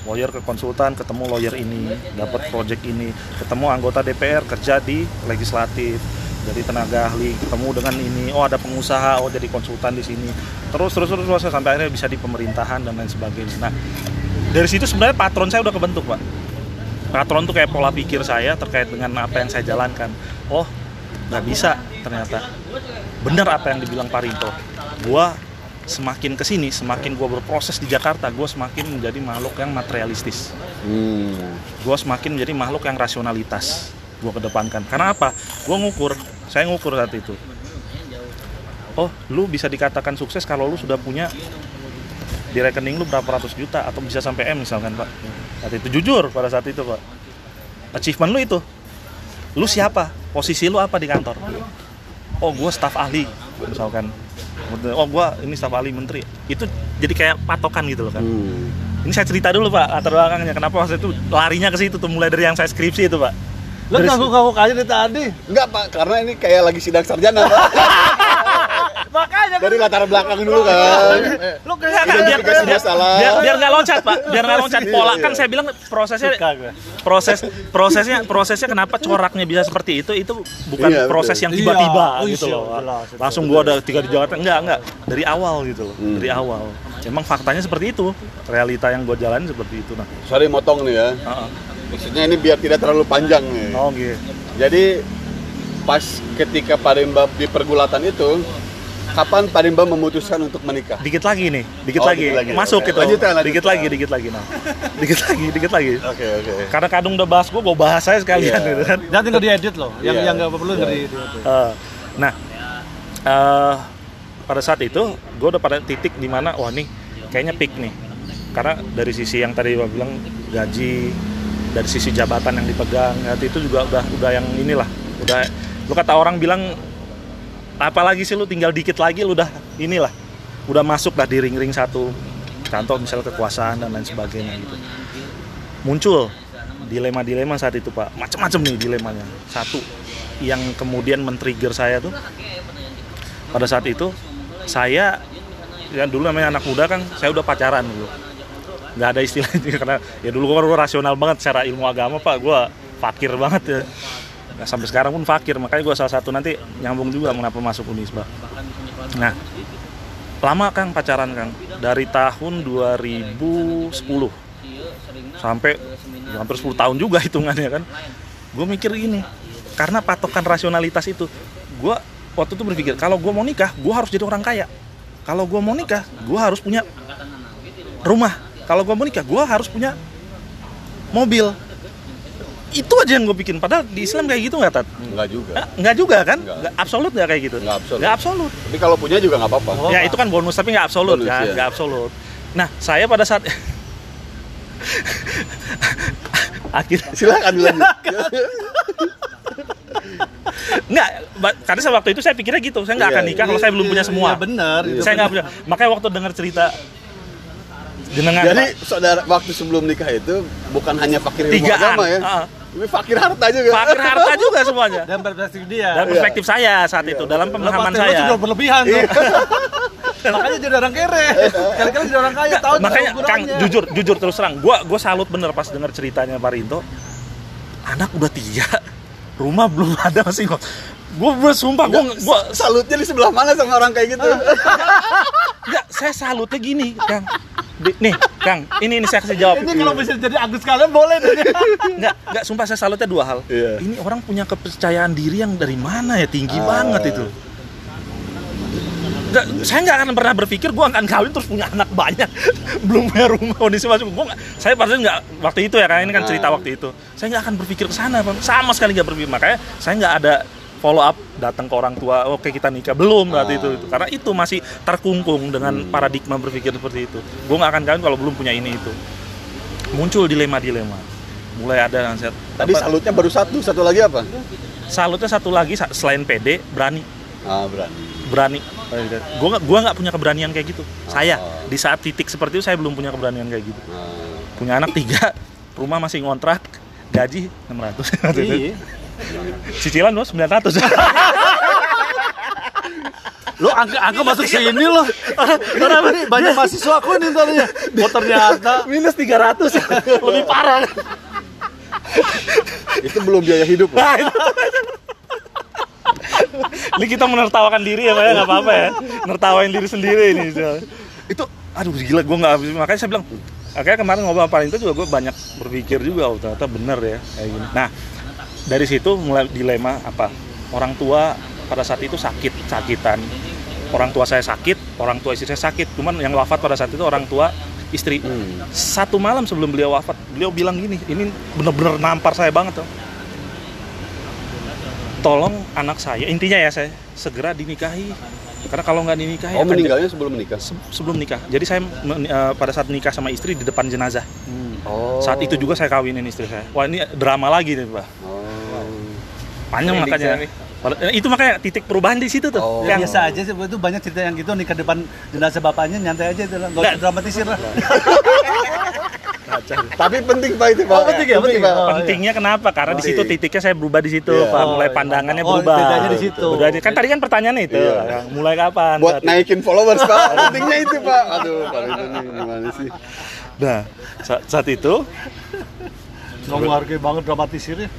lawyer ke konsultan ketemu lawyer ini dapat project ini ketemu anggota DPR kerja di legislatif jadi tenaga ahli ketemu dengan ini oh ada pengusaha oh jadi konsultan di sini. Terus terus terus, terus sampai akhirnya bisa di pemerintahan dan lain sebagainya. Nah dari situ sebenarnya patron saya udah kebentuk pak. Patron tuh kayak pola pikir saya terkait dengan apa yang saya jalankan. Oh nggak bisa ternyata. Benar apa yang dibilang Pak Rinto. Gue semakin ke sini semakin gue berproses di Jakarta gue semakin menjadi makhluk yang materialistis. Hmm. gue semakin menjadi makhluk yang rasionalitas gue kedepankan. Karena apa? Gue ngukur saya ngukur saat itu. Oh lu bisa dikatakan sukses kalau lu sudah punya di rekening lu berapa ratus juta atau bisa sampai M misalkan pak. Saat itu jujur pada saat itu pak. Achievement lu itu. Lu siapa? Posisi lu apa di kantor? Oh gue staf ahli misalkan. Oh gue ini staf ahli menteri. Itu jadi kayak patokan gitu loh kan Hmm. ini saya cerita dulu pak latar belakangnya. Kenapa waktu itu larinya ke situ tuh? Mulai dari yang saya skripsi itu pak. Lo ngangkuk-ngangkuk aja dari tadi. Enggak pak, karena ini kayak lagi sidang sarjana pak. Makanya Dari latar belakang dulu kan. lo Enggak, kayak enggak, biar, biar, masalah. biar, biar nggak loncat pak, biar nggak loncat Iya, pola iya. kan saya bilang prosesnya proses prosesnya prosesnya kenapa coraknya bisa seperti itu itu bukan Iya, proses betul. yang tiba-tiba Iya, gitu loh jelas, langsung gua ada tiga di Jakarta enggak enggak dari awal gitu loh Hmm. dari awal emang faktanya seperti itu realita yang gue jalanin seperti itu nah Sorry motong nih ya. Heeh. Maksudnya ini biar tidak terlalu panjang nih. oh gitu Jadi pas ketika Parimba di pergulatan itu, kapan Parimba memutuskan untuk menikah? dikit lagi nih dikit Oh, lagi, dikit lagi. masuk Oke, gitu lanjutkan, lanjutkan. dikit lagi dikit lagi nah dikit lagi dikit lagi Oke oke. karena kadung udah bahas gue gue bahas saya sekalian Iya. gitu kan Jangan tinggal diedit loh. Yang Iya. yang nggak perlu nggak Iya. di. di- Eh, nah eh, pada saat itu gue udah pada titik di mana wah nih kayaknya peak nih karena dari sisi yang tadi gue bilang gaji dari sisi jabatan yang dipegang saat itu juga udah udah yang inilah udah lu kata orang bilang apalagi sih lu tinggal dikit lagi lu udah inilah udah masuk lah di ring-ring satu contoh misalnya kekuasaan dan lain sebagainya gitu. Muncul dilema-dilema saat itu pak. Macam-macam nih dilemanya. Satu yang kemudian men-trigger saya tuh pada saat itu saya ya dulu namanya anak muda kan saya udah pacaran dulu nggak ada istilah itu karena ya dulu gue rasional banget secara ilmu agama pak. Gue fakir banget ya. Nah, sampai sekarang pun fakir. Makanya gue salah satu nanti nyambung juga mengapa masuk Unisba nah lama kang pacaran kang? Dari tahun 2010 sampai ya, hampir 10 tahun juga hitungannya kan? Gue mikir gini karena patokan rasionalitas itu gue waktu itu berpikir kalau gue mau nikah gue harus jadi orang kaya. Kalau gue mau nikah gue harus punya rumah kalau gue mau nikah gue harus punya mobil itu aja yang gue bikin padahal di Islam kayak gitu nggak tat Enggak juga. Nggak juga kan Nggak. nggak absolut nggak kayak gitu Nggak absolut. nggak absolut Tapi kalau punya juga nggak apa-apa. ya itu kan bonus tapi nggak absolut Bonus, kan ya. nggak absolut nah saya pada saat akhirnya Silakan. Nggak, ba- karena saya waktu itu saya pikirnya gitu, saya nggak Iya, akan nikah kalau saya belum punya semua. Iya benar. itu saya nggak punya. Makanya waktu dengar cerita jenengan Jadi Pak, saudara waktu sebelum nikah itu bukan hanya fakir ilmu tigaan, agama ya. Heeh. Tapi fakir harta juga. fakir harta juga semuanya. Dan perspektif dia. Dalam perspektif saya saat itu, dalam pemahaman Lo saya. juga berlebihan tuh. Makanya jadi orang kere. Kali-kali jadi orang kaya tahu Makanya. Kang jujur jujur terus terang, gua gua salut bener pas dengar ceritanya Pak Rinto. Anak udah tiga, rumah belum ada masih kok. Gue bersumpah, gue gua Salutnya di sebelah mana sama orang kayak gitu? Enggak, saya salutnya gini, Kang. Di- nih, Kang, ini ini saya kasih jawab. Ini kalau bisa jadi Agus kalian boleh deh. Enggak, enggak sumpah saya salutnya dua hal. Iya. Ini orang punya kepercayaan diri yang dari mana ya tinggi Ah. banget itu. Enggak, saya nggak akan pernah berpikir gue akan kawin terus punya anak banyak, belum punya rumah kondisi masuk. Gua nggak- saya pasti nggak waktu itu ya, kan ini kan cerita waktu itu. Saya nggak akan berpikir ke sana, Bang. sama sekali nggak berpikir. Makanya saya nggak ada follow up datang ke orang tua, oke kita nikah belum saat Ah. itu, itu. Karena itu masih terkungkung dengan Hmm. paradigma berpikir seperti itu. Gue nggak akan kawin kalau belum punya ini itu. Muncul dilema-dilema. Mulai ada saya Tadi apa- salutnya baru satu, satu lagi apa? salutnya satu lagi selain PD berani Ah, berani. berani gue nggak gua nggak punya keberanian kayak gitu saya Oh. di saat titik seperti itu saya belum punya keberanian kayak gitu Ah. punya anak tiga rumah masih ngontrak gaji 600 waktu itu. Iya. cicilan lo 900 Lo angka angka masuk sini lo. Kenapa nih? Banyak mahasiswa aku nih tadinya. Oh ternyata. Minus 300 lebih parah. Itu belum biaya hidup loh. Nah, itu. ini kita menertawakan diri ya Pak ya. Nggak apa-apa ya. Nertawain diri sendiri ini itu aduh gila gue nggak habis. Makanya saya bilang akhirnya kemarin ngobrol sama Pak Rinto juga gue banyak berpikir juga oh, ternyata bener ya kayak gini. Nah dari situ mulai dilema apa? Orang tua pada saat itu sakit sakitan. Orang tua saya sakit orang tua istri saya sakit. Cuman yang wafat pada saat itu orang tua istri. Hmm. satu malam sebelum beliau wafat beliau bilang gini ini bener-bener nampar saya banget tuh tolong anak saya intinya ya saya segera dinikahi. Karena kalau nggak dinikahi Oh meninggalnya sebelum menikah. Se- sebelum nikah. Jadi saya men- eh, pada saat nikah sama istri di depan jenazah. Oh. saat itu juga saya kawinin istri saya. Wah ini drama lagi nih pak. Oh. Panjang Ending makanya nih. Eh, itu makanya titik perubahan di situ tuh Oh. Ya, yang biasa aja sih itu banyak cerita yang gitu nikah depan jenazah bapaknya nyantai aja itu lah nggak Nggak. dramatisir lah Tapi penting pak itu pak. Oh, penting ya, penting, pak. oh. pentingnya kenapa karena di situ titiknya saya berubah di situ Iya. pak Oh, mulai iya. pandangannya Oh, berubah bedanya di situ. Bedanya- kan tadi kan pertanyaannya itu Iya. yang mulai kapan Buat Saat itu. naikin followers pak. Pentingnya itu pak. Aduh pak itu nih gimana sih? nah saat, saat itu menghargai banget dramatisirnya?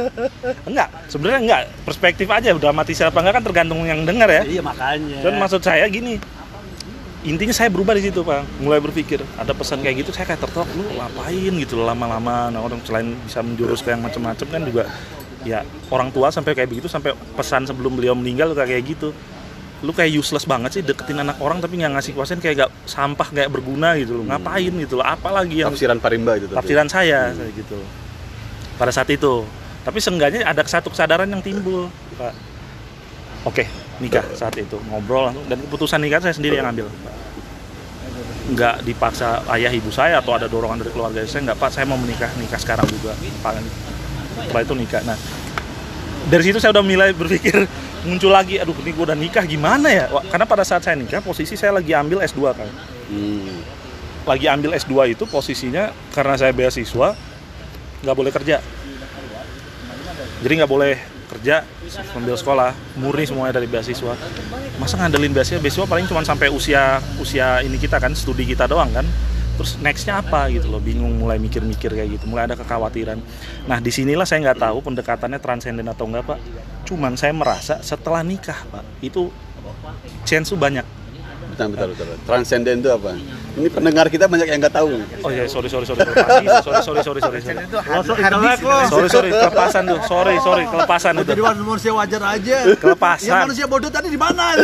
Enggak sebenarnya enggak. Perspektif aja dramatis apa enggak kan tergantung yang dengar ya. Iya makanya. Dan maksud saya gini, intinya saya berubah di situ pak, mulai berpikir ada pesan kayak gitu saya kayak tertok lu ngapain gitu lama-lama, nah orang selain bisa menjurus ke yang macam-macam kan juga ya orang tua sampai kayak begitu sampai pesan sebelum beliau meninggal kayak gitu lu kayak useless banget sih deketin anak orang tapi nggak ngasih kuasain kayak gak sampah kayak berguna gitu loh. Ngapain gitu loh? Apalagi yang Tafsiran Parimba itu. tadi. tafsiran saya kayak gitu. Pada saat itu. Tapi seenggaknya ada satu kesadaran yang timbul Pak. oke. Nikah saat itu. Ngobrol langsung. Dan keputusan nikah saya sendiri yang ambil. Nggak dipaksa ayah ibu saya atau ada dorongan dari keluarga saya nggak pak. Saya mau menikah. Nikah sekarang juga. Pak. setelah itu nikah. Nah dari situ saya udah mulai berpikir muncul lagi aduh ini gue udah nikah gimana ya? Wah, karena pada saat saya nikah posisi saya lagi ambil S2 kan. Hmm. lagi ambil S2 itu posisinya karena saya beasiswa nggak boleh kerja. Jadi nggak boleh kerja sambil sekolah murni semuanya dari beasiswa. Masa ngandelin beasiswa? Beasiswa paling cuma sampai usia usia ini kita kan studi kita doang kan terus nextnya apa gitu loh bingung mulai mikir-mikir kayak gitu mulai ada kekhawatiran. Nah di sinilah saya nggak tahu pendekatannya transenden atau enggak pak. Cuman saya merasa setelah nikah pak itu chance banyak Bentar, bentar, bentar. Transenden itu apa? Ini pendengar kita banyak yang nggak tahu. Oh iya, sorry sorry sorry sorry sorry sorry sorry. sorry. itu itu. Sorry sorry kelepasan tuh. Sorry sorry kelepasan itu. jadi manusia wajar aja Kelepasan. ya manusia bodoh tadi di mana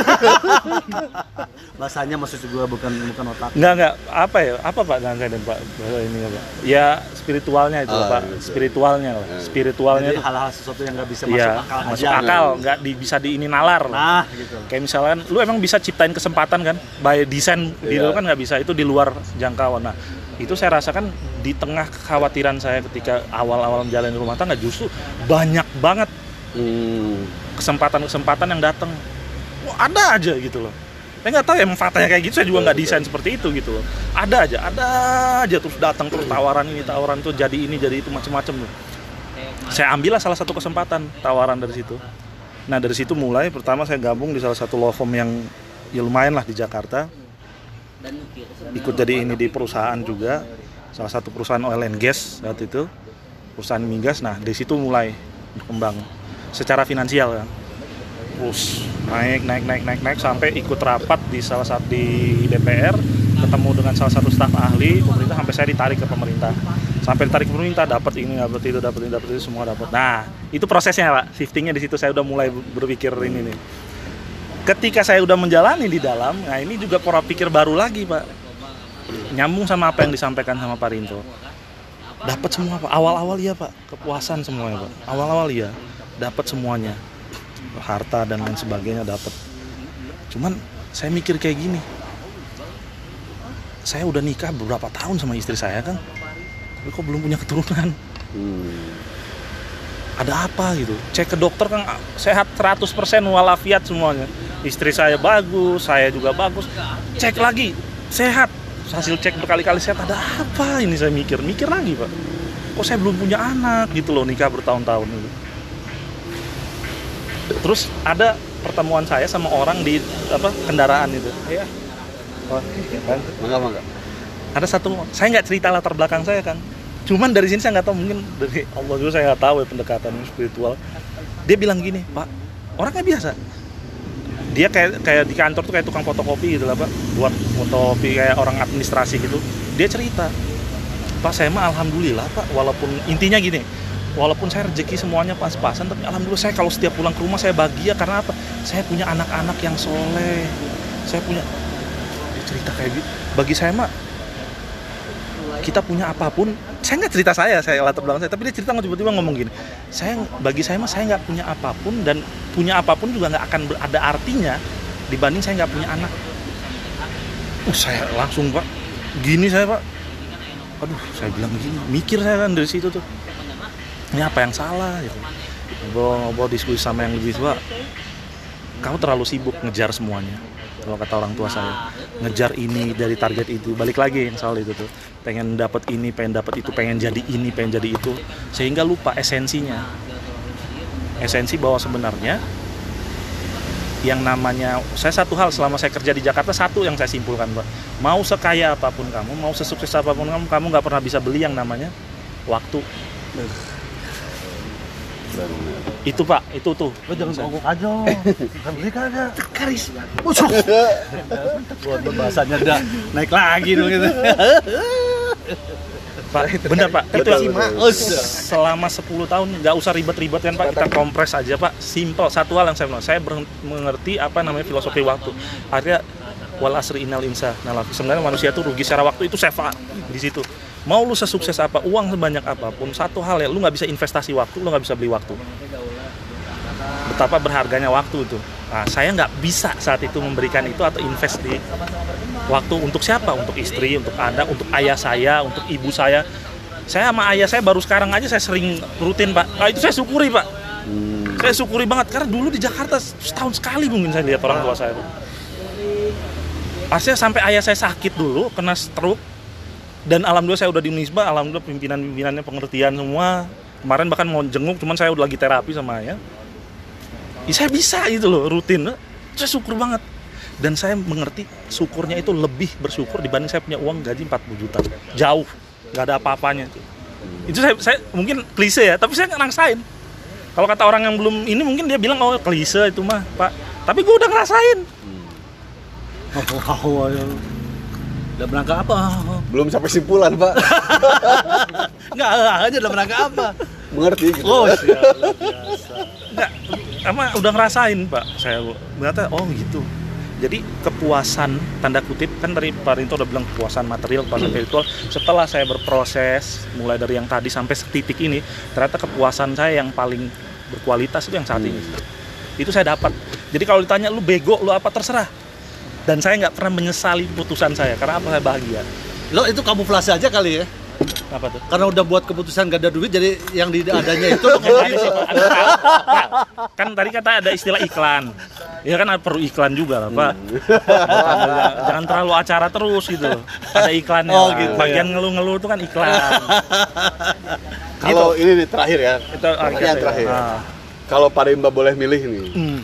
bahasanya maksud gue bukan bukan otak Enggak enggak apa ya? Apa Pak dan Pak bahasa ini apa? Ya spiritualnya itu Ah, Pak. gitu. Spiritualnya lah. Spiritualnya jadi itu hal-hal sesuatu yang nggak bisa masuk Iya, akal masuk aja akal, nggak di, bisa di ini nalar. nah gitu Kayak misalkan lu emang bisa ciptain kesempatan kan by desain di Iya. lu kan nggak bisa itu di luar jangkauan. Nah, itu saya rasakan di tengah kekhawatiran saya ketika awal-awal menjalani rumah tangga justru banyak banget Hmm. kesempatan-kesempatan yang datang. Wah, ada aja gitu loh. Saya nggak tahu ya, emang faktanya kayak gitu, saya juga nggak desain seperti itu gitu loh. Ada aja, ada aja terus datang terus tawaran ini, tawaran itu jadi ini, jadi itu macam-macam tuh. Saya ambillah salah satu kesempatan tawaran dari situ. Nah dari situ mulai pertama saya gabung di salah satu law firm yang ya lumayan lah di Jakarta. Ikut jadi ini di perusahaan juga, salah satu perusahaan oil and gas saat itu, perusahaan migas. Nah di situ mulai berkembang secara finansial kan terus naik naik naik naik naik sampai ikut rapat di salah satu di DPR ketemu dengan salah satu staf ahli pemerintah sampai saya ditarik ke pemerintah. Sampai ditarik ke pemerintah dapat ini dapat itu dapat ini dapat itu semua dapat nah itu prosesnya pak. Shiftingnya di situ saya udah mulai berpikir ini nih. Ketika saya udah menjalani di dalam nah ini juga pola pikir baru lagi pak. Nyambung sama apa yang disampaikan sama Pak Rinto. Dapat semua pak. Awal-awal iya pak. Kepuasan semuanya pak. Awal-awal iya. Dapat semuanya harta dan lain sebagainya dapat. Cuman saya mikir kayak gini. Saya udah nikah beberapa tahun sama istri saya kan tapi kok belum punya keturunan? Hmm. ada apa gitu? Cek ke dokter kan sehat 100% walafiat semuanya. Istri saya bagus saya juga bagus. Cek lagi sehat. Hasil cek berkali-kali sehat. Ada apa ini saya mikir? Mikir lagi pak. Kok saya belum punya anak gitu loh nikah bertahun-tahun gitu. Terus ada pertemuan saya sama orang di apa kendaraan itu. Ya oh, kan? Mangga mangga. ada satu saya nggak cerita latar belakang saya kan? Cuman dari sini saya nggak tahu mungkin dari Allah juga saya nggak tahu ya pendekatan spiritual. Dia bilang gini pak orangnya biasa. Dia kayak kayak di kantor tuh kayak tukang fotokopi gitu lah pak. Buat fotokopi kayak orang administrasi gitu. Dia cerita pak saya mah alhamdulillah pak walaupun intinya gini walaupun saya rezeki semuanya pas-pasan tapi alhamdulillah saya kalau setiap pulang ke rumah saya bahagia. Karena apa? Saya punya anak-anak yang soleh. Saya punya cerita kayak gitu. Bagi saya mah kita punya apa pun saya nggak cerita saya saya latar belakang saya tapi dia cerita tiba-tiba ngomong gini. Saya bagi saya mah saya nggak punya apa pun dan punya apa pun juga nggak akan ada artinya dibanding saya nggak punya anak. Uh, saya langsung pak gini saya pak. Aduh saya bilang gini mikir saya kan dari situ tuh ini apa yang salah gitu. Ngobrol-ngobrol diskusi sama yang lebih tua. Kamu terlalu sibuk ngejar semuanya kalau kata orang tua saya. Ngejar ini dari target itu. Balik lagi yang soal itu tuh. Pengen dapat ini pengen dapat itu pengen jadi ini pengen jadi itu. Sehingga lupa esensinya. Esensi bahwa sebenarnya yang namanya saya satu hal selama saya kerja di Jakarta satu yang saya simpulkan pak mau sekaya apa pun kamu mau sesukses apa pun kamu kamu nggak pernah bisa beli yang namanya waktu itu pak itu tuh Lo jangan bongkok aja. Kan beli kagak. Karis. Buat bahasanya udah naik lagi dong gitu. Pak, bener Pak. Itu selama 10 tahun nggak usah ribet-ribet kan Pak. Kita kompres aja Pak. Simple. Satu hal yang saya bilang, saya mengerti apa namanya filosofi waktu. Artinya wal asri innal insa nalafi. Sebenarnya manusia itu rugi secara waktu itu saya di situ. Mau lu sesukses apa, uang sebanyak apa pun, satu hal ya, lu nggak bisa investasi waktu, lu nggak bisa beli waktu. Betapa berharganya waktu itu. Nah, saya nggak bisa saat itu memberikan itu atau invest di waktu untuk siapa? Untuk istri, untuk anak, untuk ayah saya, untuk ibu saya. Saya sama ayah saya baru sekarang aja saya sering rutin pak. Nah, itu saya syukuri pak. Saya syukuri banget karena dulu di Jakarta setahun sekali mungkin saya lihat orang tua saya. Pak. Sampai ayah saya sakit dulu, kena stroke. Dan alhamdulillah saya udah di Unisba, alhamdulillah pimpinan-pimpinannya pengertian semua. Kemarin bahkan mau jenguk, cuman saya udah lagi terapi sama ayah. Ya, saya bisa gitu loh, rutin. Saya syukur banget. Dan saya mengerti syukurnya itu lebih bersyukur dibanding saya punya uang gaji 40 juta. Jauh. Nggak ada apa-apanya itu. Itu saya, saya mungkin klise ya tapi saya nggak ngerasain. Kalau kata orang yang belum ini mungkin dia bilang oh klise itu mah pak. Tapi gue udah ngerasain Udah berangkat apa? Belum sampai simpulan, Pak. Enggak, aja udah berangkat apa? Mengerti gitu. Oh, biasa. nggak sama udah ngerasain pak saya ternyata oh gitu jadi kepuasan tanda kutip kan dari Pak Rinto udah bilang kepuasan material kepuasan spiritual setelah saya berproses mulai dari yang tadi sampai setitik ini ternyata kepuasan saya yang paling berkualitas itu yang saat ini itu saya dapat jadi kalau ditanya lu bego lu apa terserah dan saya nggak pernah menyesali putusan saya karena apa saya bahagia Lo itu kamuflase aja kali ya? apa tuh Karena udah buat keputusan gak ada duit, jadi yang di adanya itu lo Yang ngomong tadi gitu. sih, Pak, ada tahu. Pak, kan tadi kata ada istilah iklan ya kan perlu iklan juga lah pak jangan, jangan terlalu acara terus gitu ada iklannya Oh, gitu, bagian ngeluh-ngeluh itu kan iklan Kalau ini nih terakhir ya. itu ah, Pertanyaan gitu ya. terakhir. Ah, Kalau Pak Rimba boleh milih nih, hmm,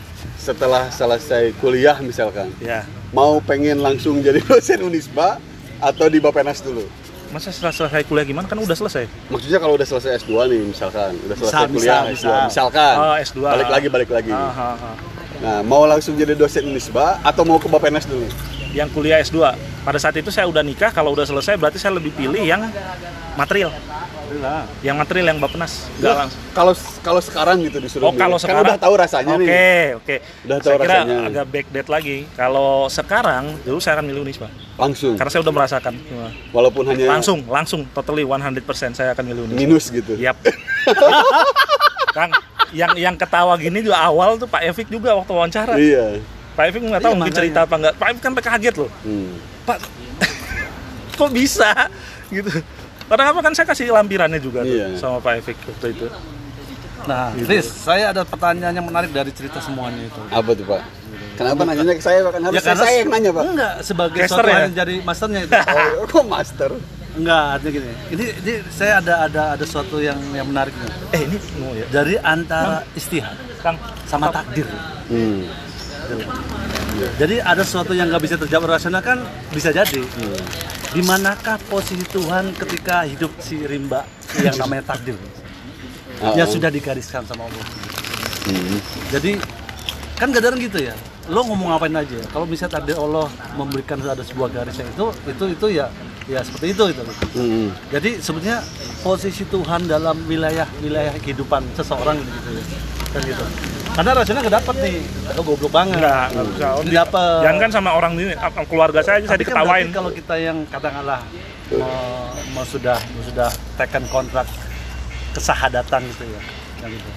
setelah selesai kuliah misalkan, ya mau pengen langsung jadi dosen Unisba atau di Bapenas dulu? masa setelah selesai kuliah gimana kan udah selesai Maksudnya kalau udah selesai S2 nih misalkan, udah selesai Misal, kuliah misal, S2, misal. misalkan. Oh, S2. Balik lagi, balik lagi. Ah, ah, ah. Nah, mau langsung jadi dosen Unisba atau mau ke Bapenas dulu? Yang kuliah S2 pada saat itu saya udah nikah kalau udah selesai berarti saya lebih pilih yang material yang material yang Bapenas nggak langsung Kalau kalau sekarang gitu disuruh Oh kalau sekarang kan udah tahu rasanya Oke nih. oke. Udah saya tahu kira rasanya. agak backdate lagi. Kalau sekarang dulu saya akan milih Unisba Langsung. karena saya udah merasakan. Walaupun hanya Langsung langsung totally 100% saya akan milih Unisba. minus gitu. Yap. Kang, yang yang ketawa gini juga awal tuh Pak Evik juga waktu wawancara. Iya. Pak Evik nggak tahu Iya, mungkin makanya. cerita apa nggak. Pak Evik kan sampai kaget loh. Hmm. Pak, kok bisa gitu. Karena apa kan saya kasih lampirannya juga tuh Iya. sama Pak Evik waktu itu. Nah, Riz, saya ada pertanyaan yang menarik dari cerita semuanya itu. Apa tuh Pak? Kenapa nanyanya ke saya Pak? Kan harus Ya, karena- saya yang nanya Pak. Enggak, sebagai Caster ya? jadi masternya itu. Oh, kok master? Enggak, artinya gini. Ini, ini saya ada ada ada sesuatu yang yang menarik nih. Eh ini mau ya. Dari antara istihad Kang, sama takdir. Hmm. Jadi ada sesuatu yang nggak bisa terjawab rasional kan bisa jadi. Hmm. Di manakah posisi Tuhan ketika hidup si Rimba yang namanya takdir? Oh. Yang sudah digariskan sama Allah. Hmm. Jadi kan kadang gitu ya. Lo ngomong ngapain aja. Kalau bisa takdir Allah memberikan ada sebuah garis yang itu itu itu ya ya seperti itu gitu Hmm. jadi sebetulnya posisi Tuhan dalam wilayah wilayah kehidupan seseorang gitu ya kan gitu karena rasanya nggak dapat nih atau goblok banget Enggak, enggak bisa. Oh, Nggak dapet. Jangan kan sama orang ini, keluarga saya aja saya kan diketawain. kalau kita yang katakanlah mau, mau sudah mau sudah tekan kontrak kesahadatan gitu ya gitu.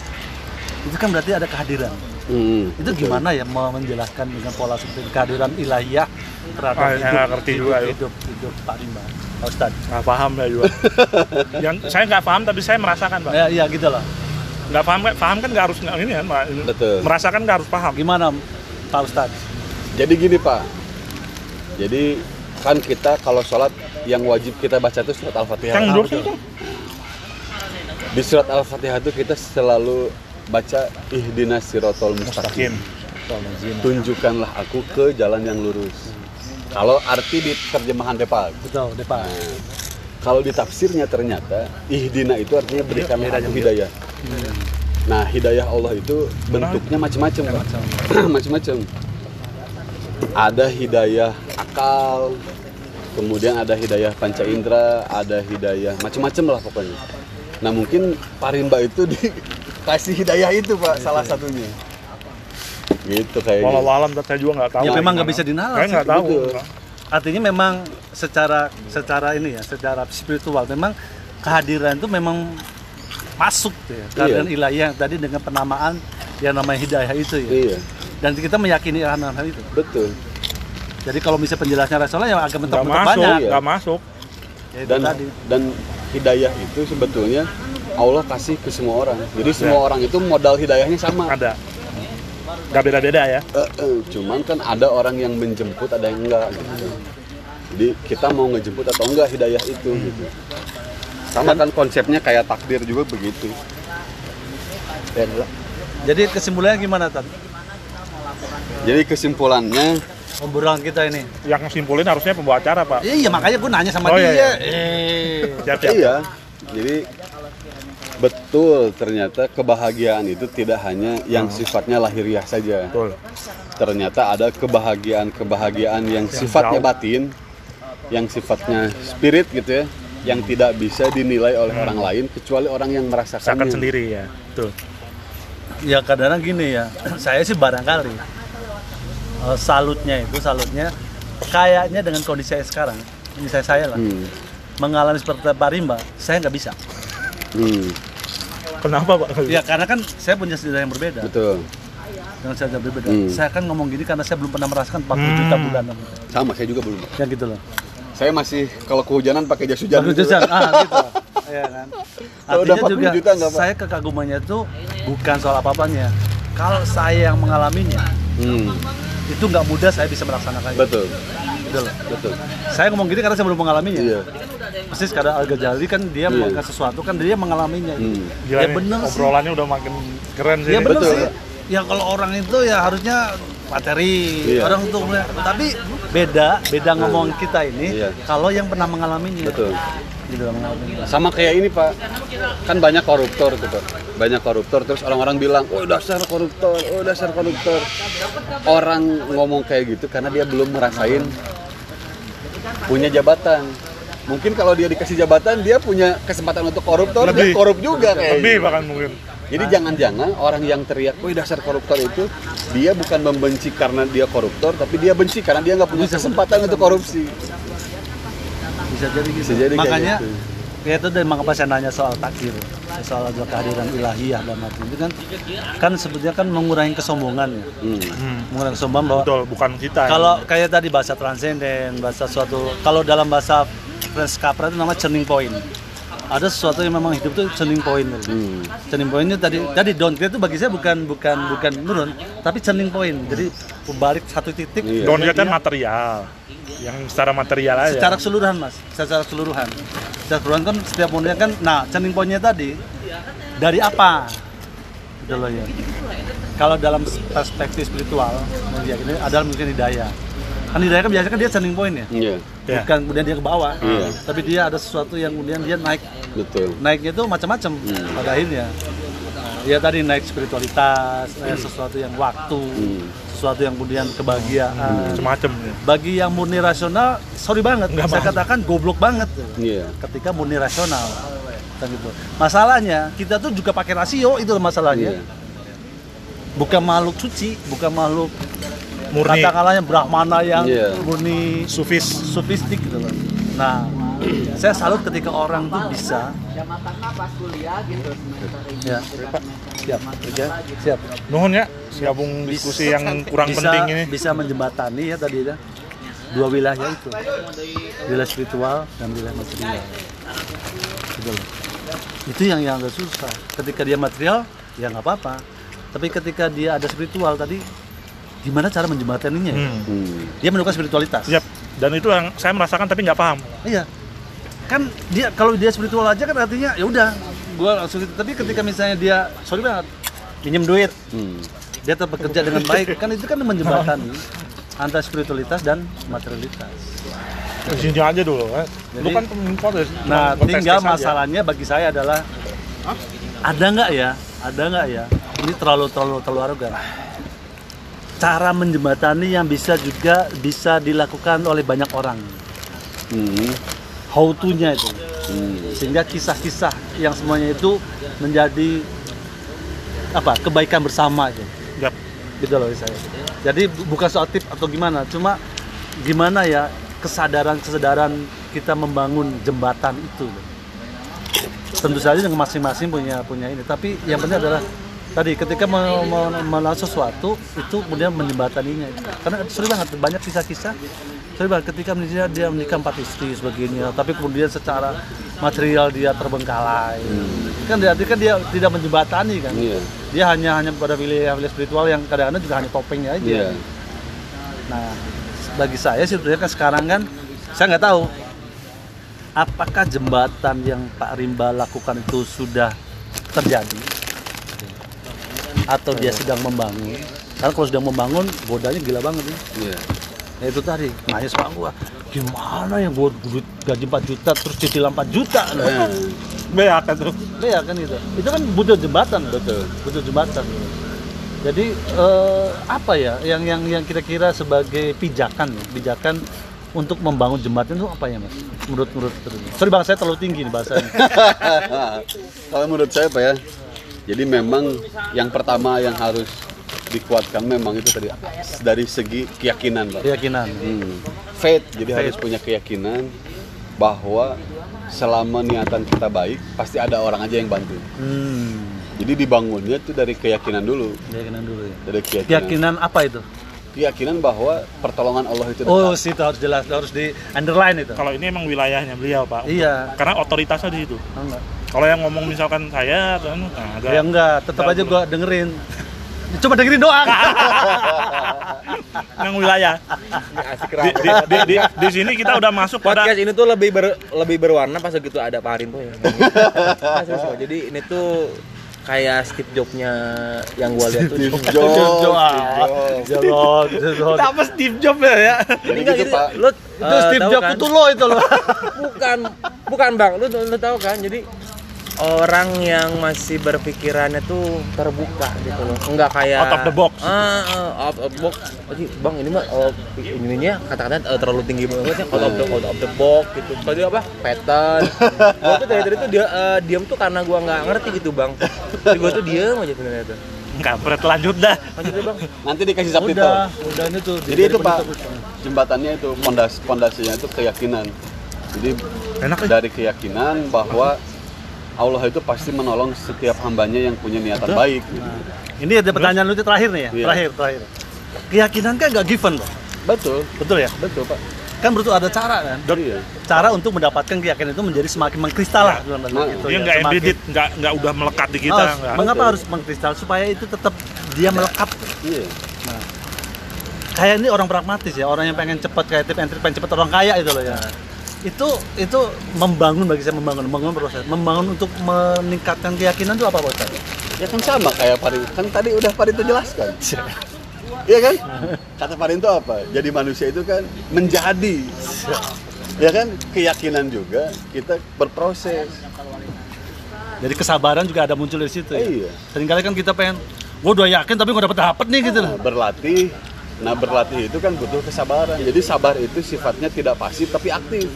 itu kan berarti ada kehadiran Hmm. itu gimana ya mau menjelaskan dengan pola seperti kehadiran ilahiyah terhadap Ah, saya nggak ngerti hidup, juga, hidup, ya. hidup, hidup Pak Rimba Pak Ustad Nggak paham ya juga. yang saya nggak paham tapi saya merasakan pak. ya, ya gitu lah Nggak paham kan? Paham kan nggak harus nggak ini kan pak. Betul. Merasakan nggak harus paham. gimana Pak Ustad Jadi gini Pak, jadi kan kita kalau sholat yang wajib kita baca itu surat al-fatihah. Ah, betul. itu. Di surat al-fatihah itu kita selalu baca ihdinas sirotol Mustaqim. mustaqim. Tunjukkanlah aku ke jalan yang lurus. Kalau arti di terjemahan Depak. betul deh Pak Kalau di tafsirnya ternyata ihdina itu artinya berikanlah aku hidayah. Nah, hidayah Allah itu bentuknya macam-macam, Pak. macam-macam. Ada hidayah akal, kemudian ada hidayah panca indera, ada hidayah macam-macam lah pokoknya. Nah, mungkin Pak Rimba itu dikasih hidayah itu, Pak, salah satunya. Gitu kayaknya. Walau alam saya juga nggak tahu. Ya, memang nggak bisa dinalar Saya nggak tahu. betul. Artinya memang secara secara ini ya secara spiritual memang kehadiran itu memang masuk tuh ya kehadiran Iya. ilahi yang tadi dengan penamaan yang namanya hidayah itu ya Iya, dan kita meyakini hal hal itu betul. jadi kalau bisa penjelasannya rasional yang agak Nggak mentok-mentok masuk, banyak ya. nggak masuk. ya, dan tadi dan hidayah itu sebetulnya Allah kasih ke semua orang. Jadi semua Ya. orang itu modal hidayahnya sama. Ada. Nggak beda-beda ya. Eh, eh, cuman kan ada orang yang menjemput, ada yang enggak. Gitu. Jadi kita mau ngejemput atau enggak hidayah itu. Gitu. Sama kan konsepnya kayak takdir juga begitu. Jadi kesimpulannya gimana tadi jadi kesimpulannya, obrolan kita ini Yang simpulin harusnya pembawa acara pak. iya iya, makanya gue nanya sama Oh, dia iya, eh Siap, siap. iya. Jadi betul ternyata kebahagiaan itu tidak hanya yang sifatnya lahiriah saja. Betul. ternyata ada kebahagiaan-kebahagiaan yang sifatnya jauh. batin, yang sifatnya spirit gitu ya, yang tidak bisa dinilai oleh orang lain kecuali orang yang Rasakan merasakannya. sendiri ya. Betul. ya kadang-kadang gini ya saya sih barangkali eh, salutnya itu salutnya kayaknya dengan kondisi saya sekarang ini saya saya lah Hmm. mengalami seperti Pak Rimba saya nggak bisa Hmm, Kenapa pak? ya karena kan saya punya sejarah yang berbeda betul. dengan sejarah yang berbeda Hmm. saya kan ngomong gini karena saya belum pernah merasakan 40 Hmm. juta bulanan Sama saya juga belum. yang gitu loh Saya masih kalau kehujanan pakai jas hujan. Gitu. Jajan, ah gitu Iya kan Kalau udah artinya 40 juga juta nggak, Pak? saya kekagumannya itu bukan soal apa-apanya kalau saya yang mengalaminya Hmm, itu nggak mudah saya bisa melaksanakannya betul, loh betul. saya ngomong gini karena saya belum mengalaminya Iya. persis karena Al Ghazali kan dia Iya. mengangkat sesuatu kan dia mengalaminya Hmm. Gila ya sih obrolannya udah makin keren sih. ya ini. bener Betul. sih ya kalau orang itu ya harusnya materi Iya. orang untuk tapi beda beda ngomong kita ini Iya. kalau yang pernah mengalaminya Betul. gitu mengalaminya Sama kayak ini Pak, kan banyak koruptor tuh Pak. Banyak koruptor terus orang-orang bilang, oh dasar koruptor, oh dasar koruptor. Orang ngomong kayak gitu karena dia belum ngerasain punya jabatan. Mungkin kalau dia dikasih jabatan, dia punya kesempatan untuk koruptor, dia Lebih. korup juga kayaknya. Lebih bahkan mungkin. Jadi jangan-jangan orang yang teriak, wih dasar koruptor itu, dia bukan membenci karena dia koruptor, tapi dia benci karena dia nggak punya kesempatan untuk korupsi. bisa jadi gitu Bisa jadi makanya gitu. ya itu dan mengapa saya nanya soal takdir soal ada kehadiran ilahiyah dan arti itu kan kan sebetulnya kan mengurangi kesombongan ya Hmm. Hmm. mengurangi kesombongan bahwa Betul, bukan kita. ya. kalau kayak tadi bahasa transenden bahasa suatu kalau dalam bahasa French Capra itu nama turning point ada sesuatu yang memang hidup itu turning point. Hmm. turning pointnya tadi tadi downgrade itu bagi saya bukan bukan bukan menurun tapi turning point jadi balik satu titik Iya. Lihat kan material. Yang secara material aja. secara keseluruhan mas secara keseluruhan secara keseluruhan kan setiap modelnya kan nah turning pointnya tadi dari apa gitu loh ya kalau dalam perspektif spiritual ya ini adalah mungkin hidayah kan hidayah kan biasanya kan dia turning point ya Iya, Ya. bukan kemudian dia ke bawah Iya. tapi dia ada sesuatu yang kemudian dia naik betul. naiknya itu macam-macam Hmm. pada akhirnya ya tadi naik spiritualitas naik sesuatu yang waktu Hmm. sesuatu yang kemudian kebahagiaan. Semacam ya. Bagi yang murni rasional, sorry banget, Nggak saya katakan goblok banget. Iya. Ketika murni rasional, kan gitu. Masalahnya kita tuh juga pakai rasio itu masalahnya. Iya. Bukan makhluk suci, bukan makhluk Murni. katakanlah yang brahmana yang Iya. murni Sufis. sufistik gitu loh. Nah, saya salut ketika orang tuh bisa ya siap siap Nuhun ya, gabung diskusi yang kurang bisa, penting ini. bisa menjembatani ya tadi ya dua wilayah itu wilayah spiritual dan wilayah material gitu loh. itu yang yang agak susah ketika dia material ya nggak apa-apa tapi ketika dia ada spiritual tadi gimana cara menjembataninya ya? Hmm. Hmm. dia menemukan spiritualitas Yap. Dan itu yang saya merasakan tapi nggak paham. Iya. Kan dia kalau dia spiritual aja kan artinya ya udah gua langsung tapi ketika misalnya dia sorry banget pinjam duit Hmm. dia tetap bekerja dengan baik kan itu kan menjembatani antara spiritualitas dan materialitas. Sini aja dulu. Eh. Lu Jadi- kan pemimpin. Nah, tinggal aja. masalahnya bagi saya adalah ada nggak ya, ada nggak ya? Ini terlalu terlalu terlalu arogan. Cara menjembatani yang bisa juga bisa dilakukan oleh banyak orang. Hmm. How to-nya itu. Hmm. sehingga kisah-kisah yang semuanya itu menjadi apa kebaikan bersama itu Yap. gitu loh saya jadi bu- bukan soal tip atau gimana cuma gimana ya kesadaran kesadaran kita membangun jembatan itu tentu saja dengan masing-masing punya punya ini tapi yang penting adalah tadi ketika mau mau melakukan sesuatu itu kemudian menjembataninya. Karena sorry banget banyak kisah-kisah. Sorry banget ketika dia dia menikah empat istri sebagainya. Tapi kemudian secara material dia terbengkalai. Kan berarti kan dia tidak menjembatani kan? Iya. dia hanya hanya pada wilayah wilayah spiritual yang kadang-kadang juga hanya topengnya aja. Iya. Nah, bagi saya sih sebetulnya kan sekarang kan saya nggak tahu apakah jembatan yang Pak Rimba lakukan itu sudah terjadi atau dia sedang membangun. Karena kalau sedang membangun, godanya gila banget ya. Iya. Ya itu tadi, nanya sama gua, gimana ya gua duit gaji 4 juta terus cicilan 4 juta. Eh, Beak kan tuh. Ya kan gitu. Itu kan butuh jembatan, betul. Butuh jembatan. Jadi eh, apa ya yang yang yang kira-kira sebagai pijakan, ya, pijakan untuk membangun jembatan itu apa ya mas? Menurut menurut sorry bang saya terlalu tinggi nih bahasanya. Kalau menurut saya Pak ya, jadi memang yang pertama yang harus dikuatkan memang itu tadi dari segi keyakinan Pak. Keyakinan. Hmm. Faith, jadi harus punya keyakinan bahwa selama niatan kita baik, pasti ada orang aja yang bantu. Hmm. Jadi dibangunnya itu dari keyakinan dulu, Keyakinan dulu ya. dari keyakinan. Keyakinan apa itu? Keyakinan bahwa pertolongan Allah itu dekat. Oh, situ harus jelas, harus di underline itu. Kalau ini emang wilayahnya beliau, Pak. Iya. Karena otoritasnya di situ. Oh, enggak. Kalau yang ngomong misalkan saya, kan, nah, agak Ya enggak, tetap Enggak, aja gua dengerin. Coba dengerin doang. yang wilayah. Asik Di, di, di, di, di sini kita udah masuk pada Podcast ini tuh lebih ber, lebih berwarna pas begitu ada Pak Arimpo ya. Nah. Jadi ini tuh kayak Steve Jobs-nya yang gua lihat tuh. Steve Jobs, Jobs, Jobs. Steve Jobs. Apa Steve Jobs ya? ya? Jadi Enggak, gitu Pak. Lu, Itu eh, Steve Jobs kan? itu lo itu lo. bukan bukan bang lu, lu tahu kan jadi orang yang masih berpikirannya tuh terbuka gitu loh enggak kayak Out of the box. ah, ah, out of the box jadi bang ini mah oh, ininya kata-kata eh, terlalu tinggi banget ya out of the out of the box gitu dia apa pattern gua tuh dari tadi tuh dia eh, diam tuh karena gua nggak ngerti gitu bang jadi gua tuh diam aja sebenarnya tuh Enggak, berat lanjut dah. lanjut deh bang Nanti dikasih subtitle. Udah, udah ini tuh. Jadi itu Pak, jembatannya itu pondas pondasinya itu keyakinan. Jadi Enak ya? dari keyakinan bahwa Allah itu pasti menolong setiap hambanya yang punya niatan baik. gitu. Ini ada pertanyaan lu terakhir nih ya, Iya. terakhir, terakhir. Keyakinan kan nggak given loh. Betul, Betul ya? betul Pak. Kan butuh ada cara kan. Iya. Cara untuk mendapatkan keyakinan itu menjadi semakin mengkristal lah. Nah, gitu Dia ya. nggak Semakin- embedded, nggak nggak udah melekat di kita. Oh, mengapa harus mengkristal supaya itu tetap dia melekat. Iya. Kayak ini orang pragmatis ya, orang yang pengen cepat kayak tip and trick, pengen cepat orang kaya itu loh ya. Itu itu membangun bagi saya membangun, membangun proses, membangun untuk meningkatkan keyakinan itu apa Pak Ustaz? Ya kan sama kayak Farid. Kan tadi udah Farid itu jelaskan. Iya kan? Kata Farid itu apa? Jadi manusia itu kan menjadi. Ya kan? Keyakinan juga kita berproses. Jadi kesabaran juga ada muncul dari situ ya. Iya. Seringkali kan kita pengen, gue udah yakin tapi gue dapet dapet nih gitu loh. Berlatih Nah berlatih itu kan butuh kesabaran. Jadi sabar itu sifatnya tidak pasif tapi aktif.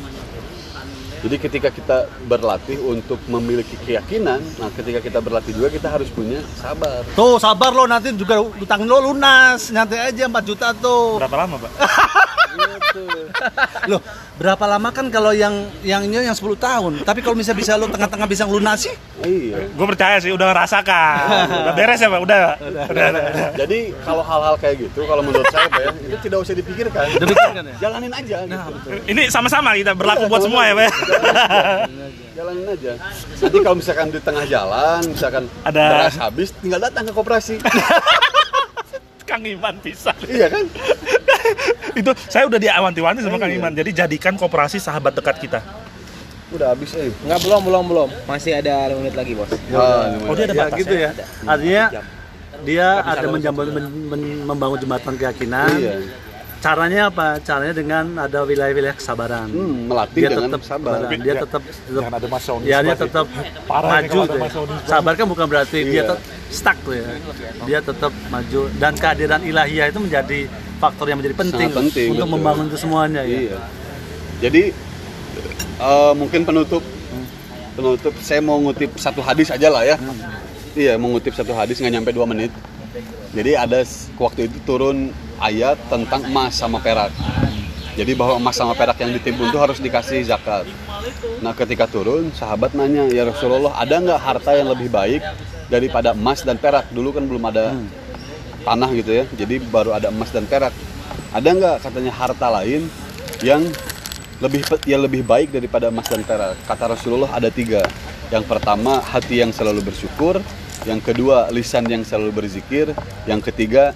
Jadi ketika kita berlatih untuk memiliki keyakinan, nah ketika kita berlatih juga kita harus punya sabar. Tuh sabar lo nanti juga utangin lo lunas. Nanti aja 4 juta tuh. Berapa lama, Pak? Loh, berapa lama kan kalau yang yang ini yang 10 tahun. Tapi kalau misalnya bisa lo tengah-tengah bisa ngelunasi, Iya. Gue percaya sih, udah ngerasakan. Udah beres ya, Pak? Udah. Udah. udah. Jadi kalau hal-hal kayak gitu, kalau menurut saya Pak, ya, itu tidak usah dipikirkan. dipikirkan ya. Jalanin aja. gitu. Ini sama-sama kita berlaku Iya, buat semua ya, Pak? Jalanin aja. Nanti kalau misalkan di tengah jalan, misalkan Ada- beras habis, tinggal datang ke koperasi. Kang Iman bisa. iya kan? itu saya udah diawanti-wanti sama Kang Iya. Iman. Jadi jadikan koperasi sahabat dekat kita. Udah habis eh. Enggak belum belum belum. Masih ada 5 menit lagi, Bos. Ah, Oh, dia ada ya batas gitu ya. Artinya dia ada menjamban, men- men- membangun jembatan keyakinan. Iya. Caranya apa? Caranya dengan ada wilayah-wilayah kesabaran. Hmm, melatih dia dengan tetap sabar. sabar. Dia tetap tetap Jangan ada masionisme Ya, dia tetap Parah maju ya. Sabar kan bukan berarti dia Iya. tetap stuck tuh ya. Dia tetap maju dan kehadiran ilahiyah itu menjadi faktor yang menjadi penting, Sangat penting, untuk betul. membangun itu semuanya ya. Iya. Jadi eh, mungkin penutup penutup saya mau ngutip satu hadis aja lah ya. Iya, mau ngutip satu hadis nggak nyampe dua menit. Jadi ada waktu itu turun ayat tentang emas sama perak. Jadi bahwa emas sama perak yang ditimbun itu harus dikasih zakat. Nah ketika turun, sahabat nanya, ya Rasulullah ada nggak harta yang lebih baik daripada emas dan perak? Dulu kan belum ada tanah gitu ya, jadi baru ada emas dan perak. Ada nggak katanya harta lain yang lebih yang lebih baik daripada emas dan perak? Kata Rasulullah ada tiga. Yang pertama hati yang selalu bersyukur, yang kedua lisan yang selalu berzikir, yang ketiga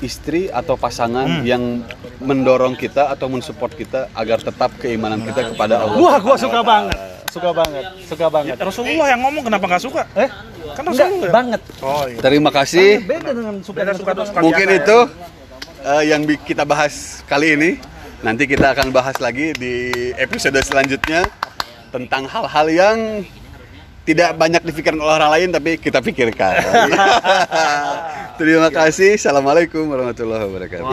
istri atau pasangan yang mendorong kita atau mensupport kita agar tetap keimanan kita kepada Allah. Wah, gua suka banget. Suka banget. Suka banget. Ya, Rasulullah yang ngomong kenapa nggak suka? Eh, Kan enggak Rasulullah. banget. Oh iya. Terima kasih. Beda dengan suka Beda dengan suka Mungkin biasa ya. itu eh, yang kita bahas kali ini. Nanti kita akan bahas lagi di episode selanjutnya tentang hal-hal yang tidak banyak dipikirkan oleh orang lain tapi kita pikirkan. Terima kasih. Assalamualaikum warahmatullahi wabarakatuh.